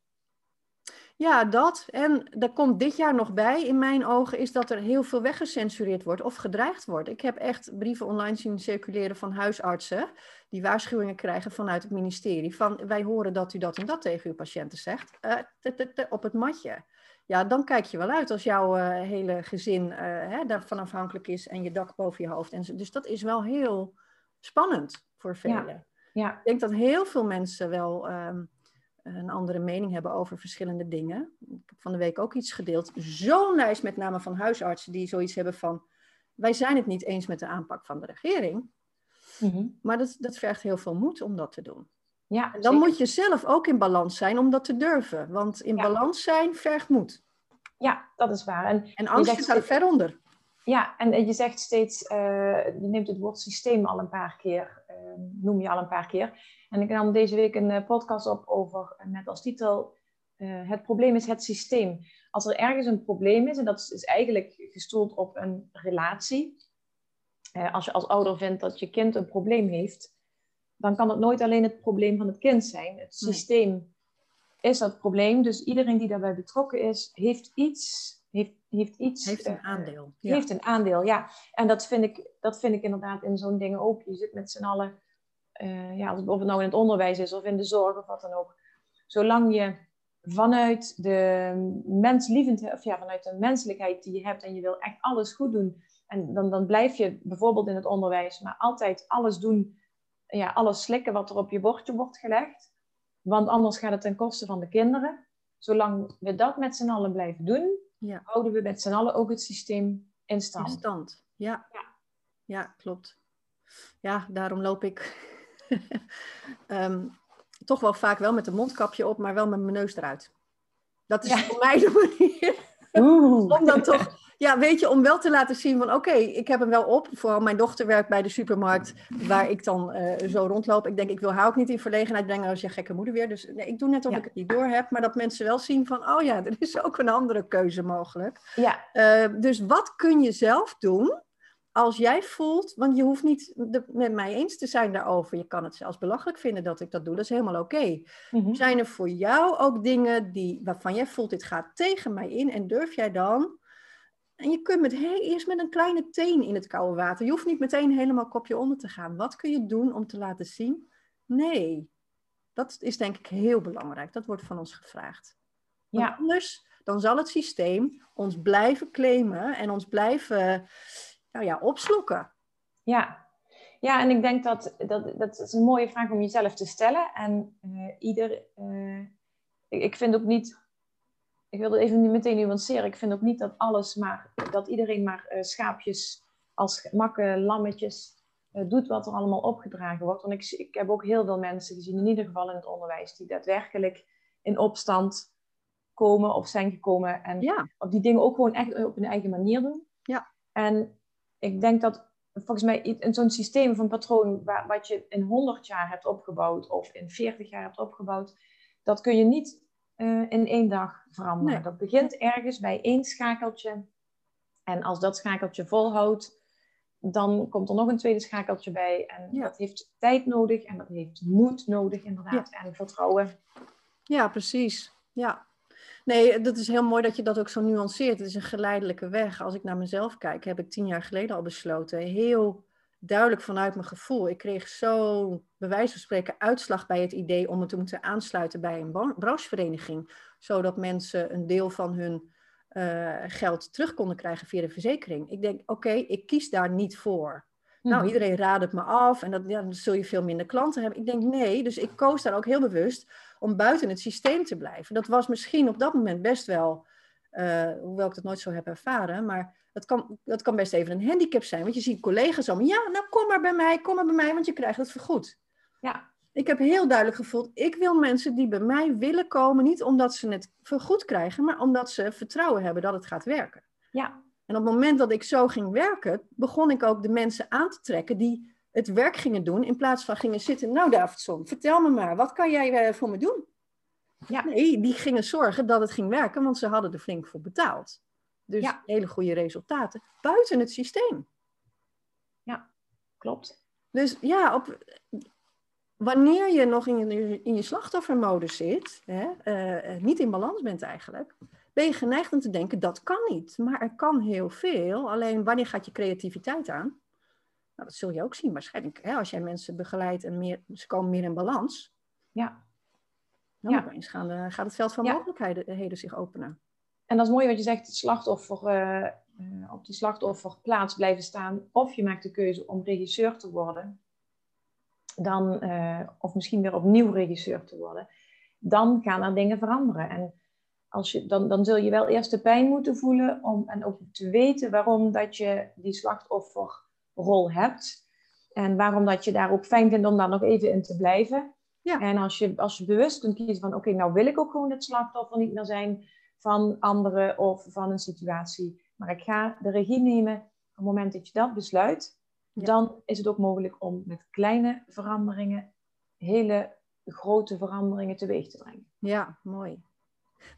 Speaker 2: Ja, dat. En daar komt dit jaar nog bij, in mijn ogen, is dat er heel veel weggecensureerd wordt of gedreigd wordt. Ik heb echt brieven online zien circuleren van huisartsen die waarschuwingen krijgen vanuit het ministerie. Van wij horen dat u dat en dat tegen uw patiënten zegt. Uh, op het matje. Ja, dan kijk je wel uit als jouw uh, hele gezin uh, hè, daarvan afhankelijk is en je dak boven je hoofd. En dus dat is wel heel spannend voor velen. Ja. Ja. Ik denk dat heel veel mensen wel. Um, een andere mening hebben over verschillende dingen. Ik heb van de week ook iets gedeeld. Zo'n lijst met name van huisartsen die zoiets hebben van... wij zijn het niet eens met de aanpak van de regering. Mhm. Maar dat, dat vergt heel veel moed om dat te doen. Ja, en dan moet je zelf ook in balans zijn om dat te durven. Want in balans zijn vergt moed.
Speaker 3: Ja, dat is waar. En,
Speaker 2: en angst staat ver onder.
Speaker 3: Ja, en je zegt steeds, uh, je neemt het woord systeem al een paar keer, noem je al een paar keer. En ik nam deze week een uh, podcast op over, met als titel, het probleem is het systeem. Als er ergens een probleem is, en dat is eigenlijk gestoeld op een relatie. als je als ouder vindt dat je kind een probleem heeft, dan kan het nooit alleen het probleem van het kind zijn. Het systeem is dat probleem. Dus iedereen die daarbij betrokken is, heeft iets heeft, heeft iets.
Speaker 2: Heeft een eh, aandeel.
Speaker 3: Ja. Heeft een aandeel, ja. En dat vind ik, dat vind ik inderdaad in zo'n dingen ook. Je zit met z'n allen, uh, ja, of het nou in het onderwijs is of in de zorg of wat dan ook. Zolang je vanuit de menslievend, of ja, vanuit de menselijkheid die je hebt en je wil echt alles goed doen. En dan, dan blijf je bijvoorbeeld in het onderwijs, maar altijd alles doen, ja, alles slikken wat er op je bordje wordt gelegd. Want anders gaat het ten koste van de kinderen. Zolang we dat met z'n allen blijven doen, ja. houden we met z'n allen ook het systeem in stand.
Speaker 2: In stand, ja. ja. Ja, klopt. Ja, daarom loop ik ehm, toch wel vaak wel met een mondkapje op, maar wel met mijn neus eruit. Dat is voor mij de manier. Om dan toch ja, weet je, om wel te laten zien van oké, ik heb hem wel op. Vooral mijn dochter werkt bij de supermarkt waar ik dan uh, zo rondloop. Ik denk, ik wil haar ook niet in verlegenheid brengen als je gekke moeder weer. Dus nee, ik doe net of ik het niet door heb. Maar dat mensen wel zien van, oh ja, er is ook een andere keuze mogelijk. Ja. Uh, dus wat kun je zelf doen als jij voelt, want je hoeft niet met mij eens te zijn daarover. Je kan het zelfs belachelijk vinden dat ik dat doe. Dat is helemaal oké. Mhm. Zijn er voor jou ook dingen die, waarvan jij voelt, dit gaat tegen mij in? En durf jij dan en je kunt met, hey, eerst met een kleine teen in het koude water. Je hoeft niet meteen helemaal kopje onder te gaan. Wat kun je doen om te laten zien? Nee, dat is denk ik heel belangrijk. Dat wordt van ons gevraagd. ja. anders dan zal het systeem ons blijven claimen en ons blijven nou ja, opslokken.
Speaker 3: Ja. ja, en ik denk dat, dat dat is een mooie vraag om jezelf te stellen. En uh, ieder, uh, ik, ik vind ook niet ik wil het even meteen nuanceren. Ik vind ook niet dat alles maar, dat iedereen maar uh, schaapjes als makke lammetjes uh, doet wat er allemaal opgedragen wordt. Want ik, ik heb ook heel veel mensen gezien, in ieder geval in het onderwijs, die daadwerkelijk in opstand komen of zijn gekomen. En ja. op die dingen ook gewoon echt op hun eigen manier doen. Ja. En ik denk dat volgens mij in zo'n systeem van patroon, waar, wat je in 100 jaar hebt opgebouwd of in 40 jaar hebt opgebouwd, dat kun je niet uh, in één dag veranderen. Dat begint ergens bij één schakeltje. En als dat schakeltje volhoudt, dan komt er nog een tweede schakeltje bij. En dat heeft tijd nodig en dat heeft moed nodig, inderdaad. En vertrouwen.
Speaker 2: Ja, precies. Ja. Nee, dat is heel mooi dat je dat ook zo nuanceert. Het is een geleidelijke weg. Als ik naar mezelf kijk, heb ik tien jaar geleden al besloten. Heel duidelijk vanuit mijn gevoel. Ik kreeg zo, bij wijze van spreken, uitslag bij het idee om me te moeten aansluiten bij een branchevereniging. Zodat mensen een deel van hun uh, geld terug konden krijgen via de verzekering. Ik denk, oké, ik kies daar niet voor. Nou,
Speaker 3: Mhm.
Speaker 2: iedereen raadt het me af en dat, ja, dan zul je veel minder klanten hebben. Ik denk nee, dus ik koos daar ook heel bewust om buiten het systeem te blijven. Dat was misschien op dat moment best wel, eh, hoewel ik dat nooit zo heb ervaren, maar dat kan, dat kan best even een handicap zijn. Want je ziet collega's allemaal, ja, nou kom maar bij mij, kom maar bij mij, want je krijgt het vergoed.
Speaker 3: Ja,
Speaker 2: Ik heb heel duidelijk gevoeld, ik wil mensen die bij mij willen komen, niet omdat ze het vergoed krijgen, maar omdat ze vertrouwen hebben dat het gaat werken.
Speaker 3: ja,
Speaker 2: En op het moment dat ik zo ging werken, begon ik ook de mensen aan te trekken die het werk gingen doen, in plaats van gingen zitten. Nou, Davidson, vertel me maar, wat kan jij eh, voor me doen?
Speaker 3: Ja.
Speaker 2: Nee, die gingen zorgen dat het ging werken, want ze hadden er flink voor betaald. Dus
Speaker 3: Ja.
Speaker 2: hele goede resultaten buiten het systeem.
Speaker 3: klopt.
Speaker 2: Dus ja, op, wanneer je nog in je, in je slachtoffermodus zit, hè, eh, eh, niet in balans bent eigenlijk, ben je geneigd om te denken dat kan niet. Maar er kan heel veel. Alleen wanneer gaat je creativiteit aan? Nou, dat zul je ook zien waarschijnlijk. Hè, als jij mensen begeleidt en meer, ze komen meer in balans,
Speaker 3: Ja.
Speaker 2: dan
Speaker 3: Ja.
Speaker 2: opeens gaan de, gaat het veld van
Speaker 3: Ja.
Speaker 2: mogelijkheden eh, zich openen.
Speaker 3: En dat is mooi wat je zegt, het slachtoffer, eh, eh, op die slachtofferplaats blijven staan. Of je maakt de keuze om regisseur te worden. Dan, eh, of misschien weer opnieuw regisseur te worden. Dan gaan er dingen veranderen. En als je, dan, dan zul je wel eerst de pijn moeten voelen. Om, en ook te weten waarom dat je die slachtofferrol hebt. En waarom dat je daar ook fijn vindt om daar nog even in te blijven.
Speaker 2: Ja.
Speaker 3: En als je, als je bewust kunt kiezen van... Oké, nou wil ik ook gewoon het slachtoffer niet meer zijn van anderen of van een situatie. Maar ik ga de regie nemen. Op het moment dat je dat besluit,
Speaker 2: Ja.
Speaker 3: dan is het ook mogelijk om met kleine veranderingen hele grote veranderingen teweeg te brengen.
Speaker 2: Ja, mooi.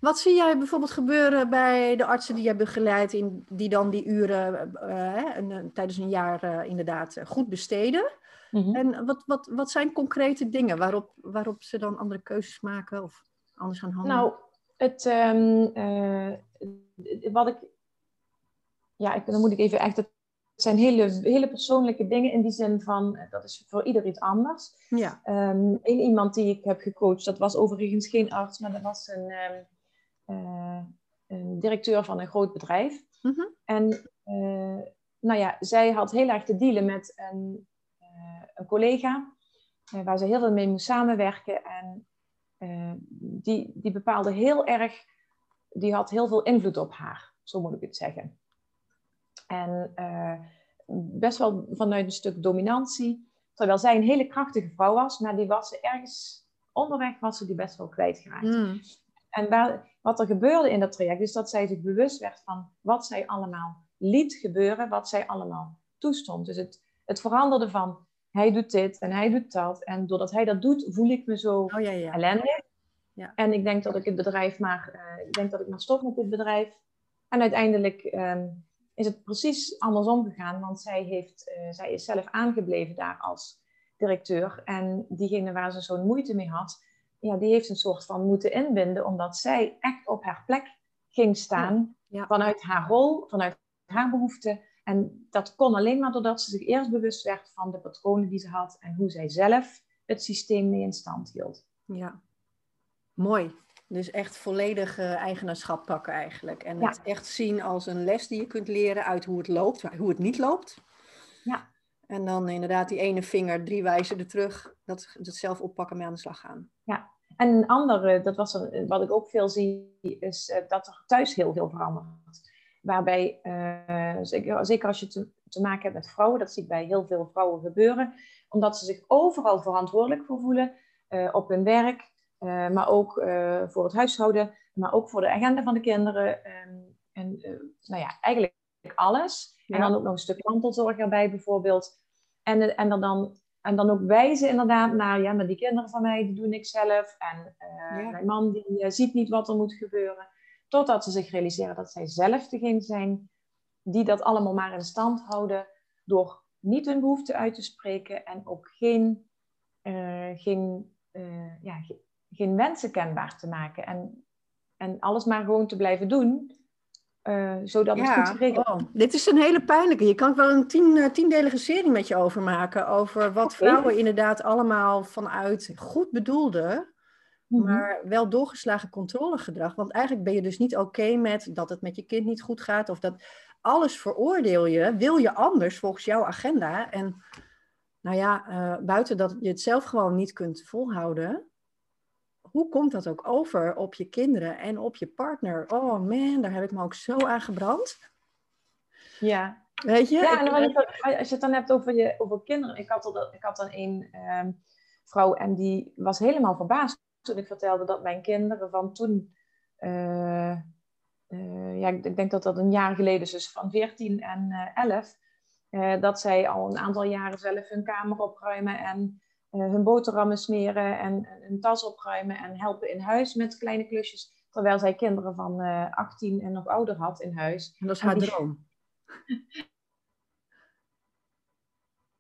Speaker 2: Wat zie jij bijvoorbeeld gebeuren bij de artsen die jij begeleidt, in, die dan die uren eh, eh, een- tijdens een jaar eh, inderdaad goed besteden? En wat, wat, wat zijn concrete dingen waarop, waarop ze dan andere keuzes maken of anders gaan handelen?
Speaker 3: Nou, het, ehm, eh, wat ik, ja, ik, dan moet ik even echt, het zijn hele, hele persoonlijke dingen in die zin van, eh, dat is voor ieder iets anders.
Speaker 2: ja.
Speaker 3: Ehm, één iemand die ik heb gecoacht, dat was overigens geen arts, maar dat was een, ehm, eh, een directeur van een groot bedrijf.
Speaker 2: Mhm.
Speaker 3: En nou ja, zij had heel erg te dealen met een, een collega, waar ze heel veel mee moest samenwerken. En eh, die, die bepaalde heel erg, die had heel veel invloed op haar, zo moet ik het zeggen. En eh, best wel vanuit een stuk dominantie. Terwijl zij een hele krachtige vrouw was, maar die was ze ergens onderweg was ze die best wel kwijtgeraakt.
Speaker 2: Mm.
Speaker 3: En waar, wat er gebeurde in dat traject, is dat zij zich bewust werd van wat zij allemaal liet gebeuren, wat zij allemaal toestond. Dus het, het veranderde van hij doet dit en hij doet dat. En doordat hij dat doet, voel ik me zo
Speaker 2: Oh ja, ja.
Speaker 3: ellendig.
Speaker 2: Ja.
Speaker 3: En ik denk dat ik het bedrijf maar, eh, ik denk dat ik maar stop met dit bedrijf. En uiteindelijk ehm, is het precies andersom gegaan, want zij, heeft, eh, zij is zelf aangebleven daar als directeur. En diegene waar ze zo'n moeite mee had, ja, die heeft een soort van moeten inbinden, omdat zij echt op haar plek ging staan
Speaker 2: Ja.
Speaker 3: vanuit haar rol, vanuit haar behoeften. En dat kon alleen maar doordat ze zich eerst bewust werd van de patronen die ze had en hoe zij zelf het systeem mee in stand hield.
Speaker 2: Ja. Mooi. Dus echt volledig eigenaarschap pakken eigenlijk. En
Speaker 3: Ja.
Speaker 2: het echt zien als een les die je kunt leren uit hoe het loopt, hoe het niet loopt.
Speaker 3: Ja.
Speaker 2: En dan inderdaad die ene vinger, drie wijzen er terug, dat, dat zelf oppakken, mee aan de slag gaan.
Speaker 3: En een andere, dat was een, wat ik ook veel zie, is eh, dat er thuis heel veel verandert. Waarbij, eh, zeker, zeker als je te, te maken hebt met vrouwen, dat zie ik bij heel veel vrouwen gebeuren, omdat ze zich overal verantwoordelijk voor voelen, eh, op hun werk, eh, maar ook eh, voor het huishouden, maar ook voor de agenda van de kinderen. ehm, en eh, nou ja, eigenlijk alles.
Speaker 2: Ja.
Speaker 3: En dan ook nog een stuk mantelzorg erbij bijvoorbeeld. En, eh, en, dan, en dan ook wijzen inderdaad naar, ja, maar die kinderen van mij, die doen ik zelf. En eh,
Speaker 2: Ja.
Speaker 3: mijn man, die eh, ziet niet wat er moet gebeuren. Totdat ze zich realiseren dat zij zelf degene zijn die dat allemaal maar in stand houden. Door niet hun behoeften uit te spreken en ook geen, eh, geen, eh, ja, ge- geen wensen kenbaar te maken. En, en alles maar gewoon te blijven doen, eh, zodat het goed geregeld
Speaker 2: oh, dit is een hele pijnlijke. Je kan wel een tien, eh, tiendelige serie met je overmaken. Over wat vrouwen inderdaad allemaal vanuit goed bedoelde. Mhm. Maar wel doorgeslagen controlegedrag. Want eigenlijk ben je dus niet oké met dat het met je kind niet goed gaat. Of dat alles veroordeel je, wil je anders volgens jouw agenda. En nou ja, uh, buiten dat je het zelf gewoon niet kunt volhouden. Hoe komt dat ook over op je kinderen en op je partner? Oh man, daar heb ik me ook zo aan gebrand.
Speaker 3: Ja.
Speaker 2: Weet je?
Speaker 3: Ja, en als je het dan hebt over, je, over kinderen. Ik had, al, ik had dan een um, vrouw en die was helemaal verbaasd toen ik vertelde dat mijn kinderen van toen, uh, uh, ja, ik denk dat dat een jaar geleden is, dus van 14 en uh, 11, dat zij al een aantal jaren zelf hun kamer opruimen en hun boterhammen smeren en hun tas opruimen en helpen in huis met kleine klusjes. Terwijl zij kinderen van 18 en nog ouder had in huis.
Speaker 2: En dat is haar droom.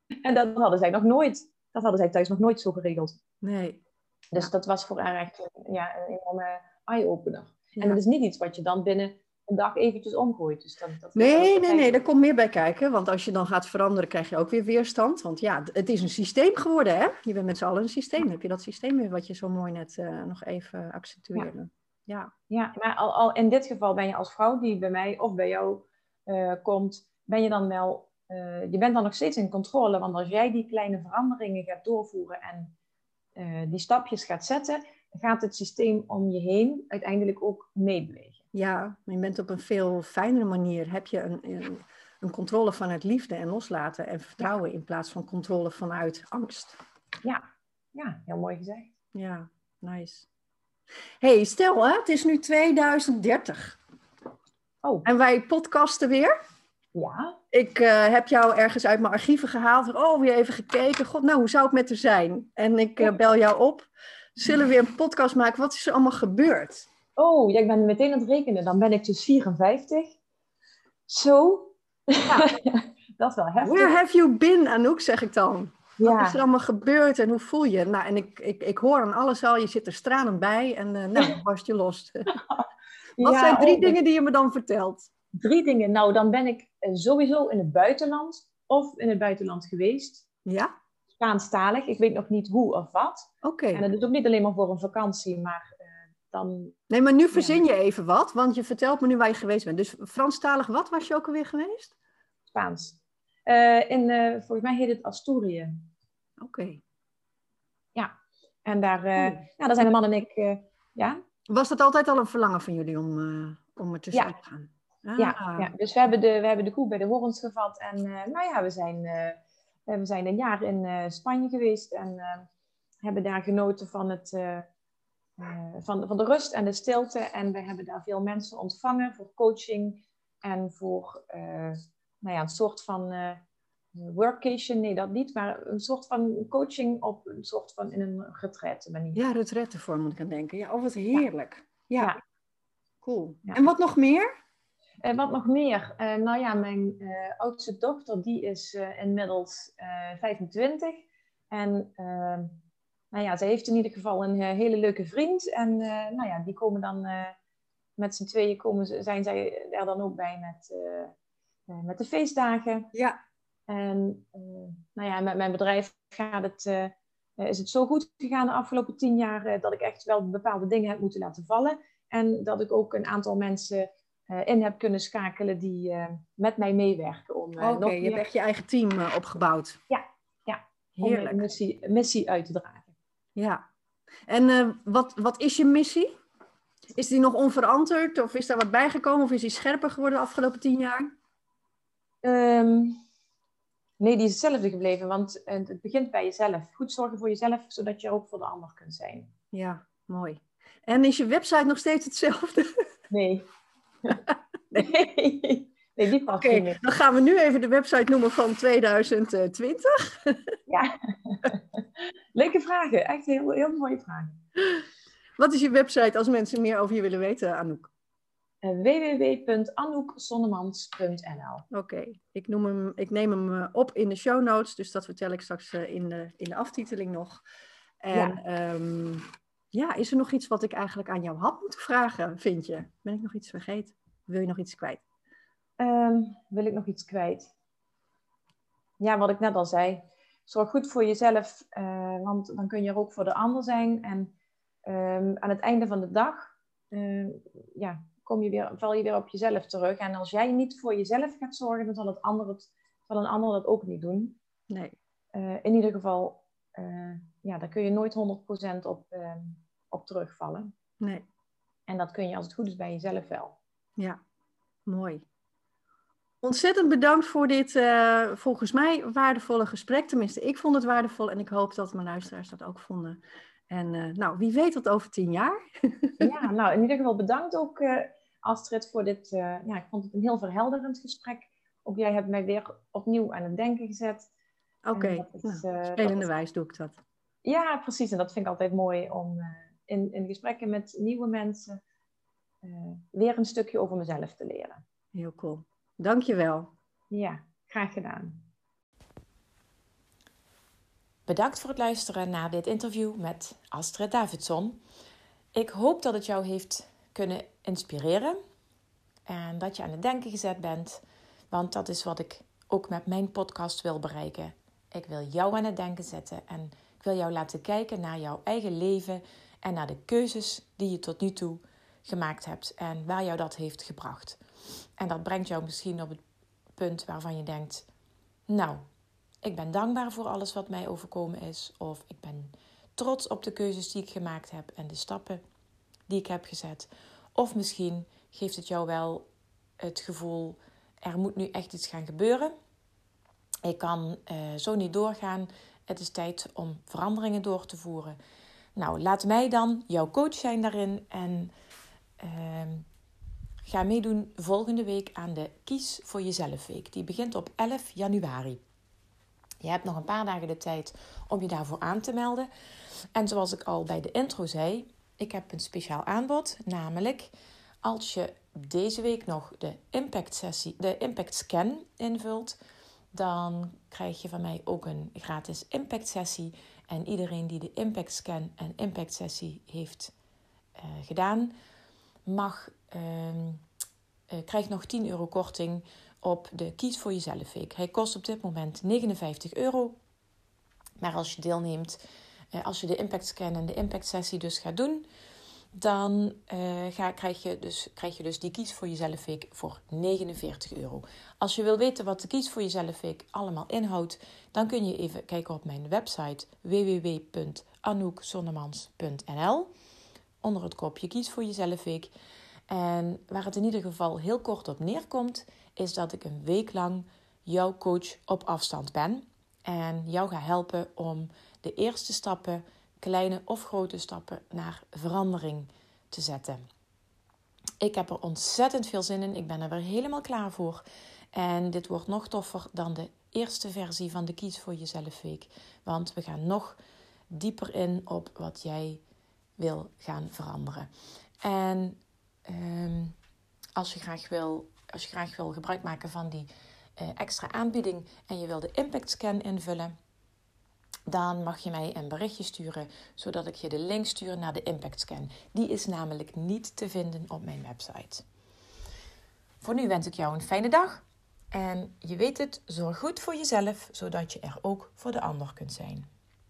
Speaker 3: en dat hadden zij nog nooit. Dat hadden zij thuis nog nooit zo geregeld.
Speaker 2: Nee.
Speaker 3: Dus dat was voor haar echt ja, een enorme eye-opener. En dat is niet iets wat je dan binnen een dag eventjes omgooit. Dus dat, dat
Speaker 2: nee, nee, nee, daar komt meer bij kijken. Want als je dan gaat veranderen, krijg je ook weer weerstand. Want ja, het is een systeem geworden, hè? Je bent met z'n allen een systeem. heb je dat systeem weer wat je zo mooi net uh, nog even accentueerde.
Speaker 3: Ja. ja, maar al, al in dit geval ben je als vrouw die bij mij of bij jou uh, komt, ben je dan wel... Uh, je bent dan nog steeds in controle. Want als jij die kleine veranderingen gaat doorvoeren en uh, die stapjes gaat zetten, gaat het systeem om je heen uiteindelijk ook meebewegen.
Speaker 2: Ja, je bent op een veel fijnere manier. Heb je een, een, een controle vanuit liefde en loslaten en vertrouwen in plaats van controle vanuit angst.
Speaker 3: Ja, ja heel mooi gezegd.
Speaker 2: Ja, nice. hey, stel hè, het is nu 2030. Oh. En wij podcasten weer.
Speaker 3: Ja.
Speaker 2: Ik uh, heb jou ergens uit mijn archieven gehaald. Oh, weer even gekeken. God, nou, hoe zou het met er zijn? En ik uh, bel jou op. Zullen we weer een podcast maken? Wat is er allemaal gebeurd?
Speaker 3: Oh, ja, ik ben meteen aan het rekenen. Dan ben ik dus 54. Zo. Ja. dat is wel heftig.
Speaker 2: Where have you been, Anouk, zeg ik dan. Ja. Wat is er allemaal gebeurd en hoe voel je? Nou, en ik, ik, ik hoor aan alles al, je zit er stralend bij en uh, nou, barst je los. Wat ja, zijn drie oh, dingen die je me dan vertelt?
Speaker 3: Drie dingen. Nou, dan ben ik sowieso in het buitenland of in het buitenland geweest.
Speaker 2: Ja?
Speaker 3: Spaanstalig. Ik weet nog niet hoe of wat.
Speaker 2: Oké.
Speaker 3: En dat is ook niet alleen maar voor een vakantie, maar uh, dan...
Speaker 2: Nee, maar nu verzin je even wat, want je vertelt me nu waar je geweest bent. Dus Franstalig, wat was je ook alweer geweest?
Speaker 3: Spaans. Uh, in, uh, volgens mij heet het Asturië.
Speaker 2: Oké.
Speaker 3: Ja. En daar, ja, daar zijn de man en ik, ja.
Speaker 2: Was dat altijd al een verlangen van jullie om, om er tussen
Speaker 3: ja.
Speaker 2: te gaan?
Speaker 3: Ah. Ja, ja, dus we hebben, de, we hebben de koe bij de horens gevat. En uh, nou ja, we zijn, uh, we zijn een jaar in uh, Spanje geweest en hebben daar genoten van, het, van, van de rust en de stilte. En we hebben daar veel mensen ontvangen voor coaching en voor nou ja, een soort van workation. Nee, dat niet, maar een soort van coaching op een soort van in een retraite manier.
Speaker 2: Ja, retraitevorm moet ik aan denken. Ja, oh wat heerlijk. Ja, ja. cool. Ja. En wat nog meer?
Speaker 3: Uh, wat nog meer? Uh, nou ja, mijn uh, oudste dochter, die is inmiddels 25. En nou ja, ze heeft in ieder geval een hele leuke vriend. En nou ja, die komen dan met z'n tweeën, komen, zijn zij er dan ook bij met, met de feestdagen.
Speaker 2: Ja.
Speaker 3: En nou ja, met mijn bedrijf gaat het, is het zo goed gegaan de afgelopen tien jaar... dat ik echt wel bepaalde dingen heb moeten laten vallen. En dat ik ook een aantal mensen in heb kunnen schakelen die uh, met mij meewerken.
Speaker 2: Oké, uh, okay, je hebt echt je eigen team eh, opgebouwd.
Speaker 3: Ja, ja.
Speaker 2: Heerlijk.
Speaker 3: Om een missie, missie uit te dragen.
Speaker 2: Ja. En wat, wat is je missie? Is die nog onverantwoord of is daar wat bijgekomen of is die scherper geworden de afgelopen tien jaar?
Speaker 3: Um, nee, die is hetzelfde gebleven, want het begint bij jezelf. Goed zorgen voor jezelf, zodat je ook voor de ander kunt zijn.
Speaker 2: Ja, mooi. En is je website nog steeds hetzelfde?
Speaker 3: Nee. nee. Nee, die past
Speaker 2: okay, dan gaan we nu even de website noemen van 2020.
Speaker 3: ja, leuke vragen. Echt heel, heel mooie vragen.
Speaker 2: Wat is je website als mensen meer over je willen weten, Anouk?
Speaker 3: Uh, www.anoukzonnemans.nl
Speaker 2: Oké, okay. ik, ik neem hem eh, op in de show notes, dus dat vertel ik straks uh, in, de, in de aftiteling nog. En ja. Um, ja, is er nog iets wat ik eigenlijk aan jou had moeten vragen, vind je? Ben ik nog iets vergeten? Wil je nog iets kwijt?
Speaker 3: Um, wil ik nog iets kwijt? Ja, wat ik net al zei. Zorg goed voor jezelf, uh, want dan kun je er ook voor de ander zijn. En ehm, aan het einde van de dag uh, ja, kom je weer, val je weer op jezelf terug. En als jij niet voor jezelf gaat zorgen, dan zal, het ander het, zal een ander dat ook niet doen.
Speaker 2: Nee.
Speaker 3: Uh, in ieder geval, ja, daar kun je nooit 100% op, uh, op terugvallen.
Speaker 2: Nee.
Speaker 3: En dat kun je als het goed is bij jezelf wel.
Speaker 2: Ja, mooi. Ontzettend bedankt voor dit uh, volgens mij waardevolle gesprek. Tenminste, ik vond het waardevol en ik hoop dat mijn luisteraars dat ook vonden. En uh, nou, wie weet wat over tien jaar.
Speaker 3: ja, nou in ieder geval bedankt ook uh, Astrid voor dit. ja, ik vond het een heel verhelderend gesprek. Ook jij hebt mij weer opnieuw aan het denken gezet.
Speaker 2: Oké, okay. nou, spelende wijs doe ik dat.
Speaker 3: Ja, precies. En dat vind ik altijd mooi om in, in gesprekken met nieuwe mensen weer een stukje over mezelf te leren.
Speaker 2: Heel cool. Dankjewel.
Speaker 3: Ja, graag gedaan.
Speaker 1: Bedankt voor het luisteren naar dit interview met Astrid Davidson. Ik hoop dat het jou heeft kunnen inspireren en dat je aan het denken gezet bent, want dat is wat ik ook met mijn podcast wil bereiken. Ik wil jou aan het denken zetten en ik wil jou laten kijken naar jouw eigen leven en naar de keuzes die je tot nu toe gemaakt hebt en waar jou dat heeft gebracht. En dat brengt jou misschien op het punt waarvan je denkt: Nou, ik ben dankbaar voor alles wat mij overkomen is. Of ik ben trots op de keuzes die ik gemaakt heb en de stappen die ik heb gezet. Of misschien geeft het jou wel het gevoel: er moet nu echt iets gaan gebeuren. Ik kan uh, zo niet doorgaan. Het is tijd om veranderingen door te voeren. Nou, laat mij dan jouw coach zijn daarin en uh, Ga meedoen volgende week aan de Kies voor Jezelf Week. Die begint op 11 januari. Je hebt nog een paar dagen de tijd om je daarvoor aan te melden. En zoals ik al bij de intro zei, ik heb een speciaal aanbod. Namelijk, als je deze week nog de impact, sessie, de impact scan invult, dan krijg je van mij ook een gratis impact sessie. En iedereen die de impact scan en impact sessie heeft uh, gedaan, mag, uh, krijgt nog 10 euro korting op de Kies voor Jezelf Week. Hij kost op dit moment 59 euro. Maar als je deelneemt, uh, als je de impact scan en de impact sessie dus gaat doen, dan uh, ga, krijg, je dus, krijg je dus die Kies voor Jezelf Week voor 49 euro. Als je wil weten wat de Kies voor Jezelf Week allemaal inhoudt, dan kun je even kijken op mijn website www.anoukzonnemans.nl onder het kopje Kies voor Jezelf Week. En waar het in ieder geval heel kort op neerkomt, is dat ik een week lang jouw coach op afstand ben. En jou ga helpen om de eerste stappen, kleine of grote stappen, naar verandering te zetten. Ik heb er ontzettend veel zin in. Ik ben er weer helemaal klaar voor. En dit wordt nog toffer dan de eerste versie van de Kies voor Jezelf Week. Want we gaan nog dieper in op wat jij wil gaan veranderen. En um, als, je graag wil, als je graag wil gebruik maken van die uh, extra aanbieding en je wil de impact scan invullen, dan mag je mij een berichtje sturen zodat ik je de link stuur naar de impact scan. Die is namelijk niet te vinden op mijn website. Voor nu wens ik jou een fijne dag. En je weet het, zorg goed voor jezelf, zodat je er ook voor de ander kunt zijn.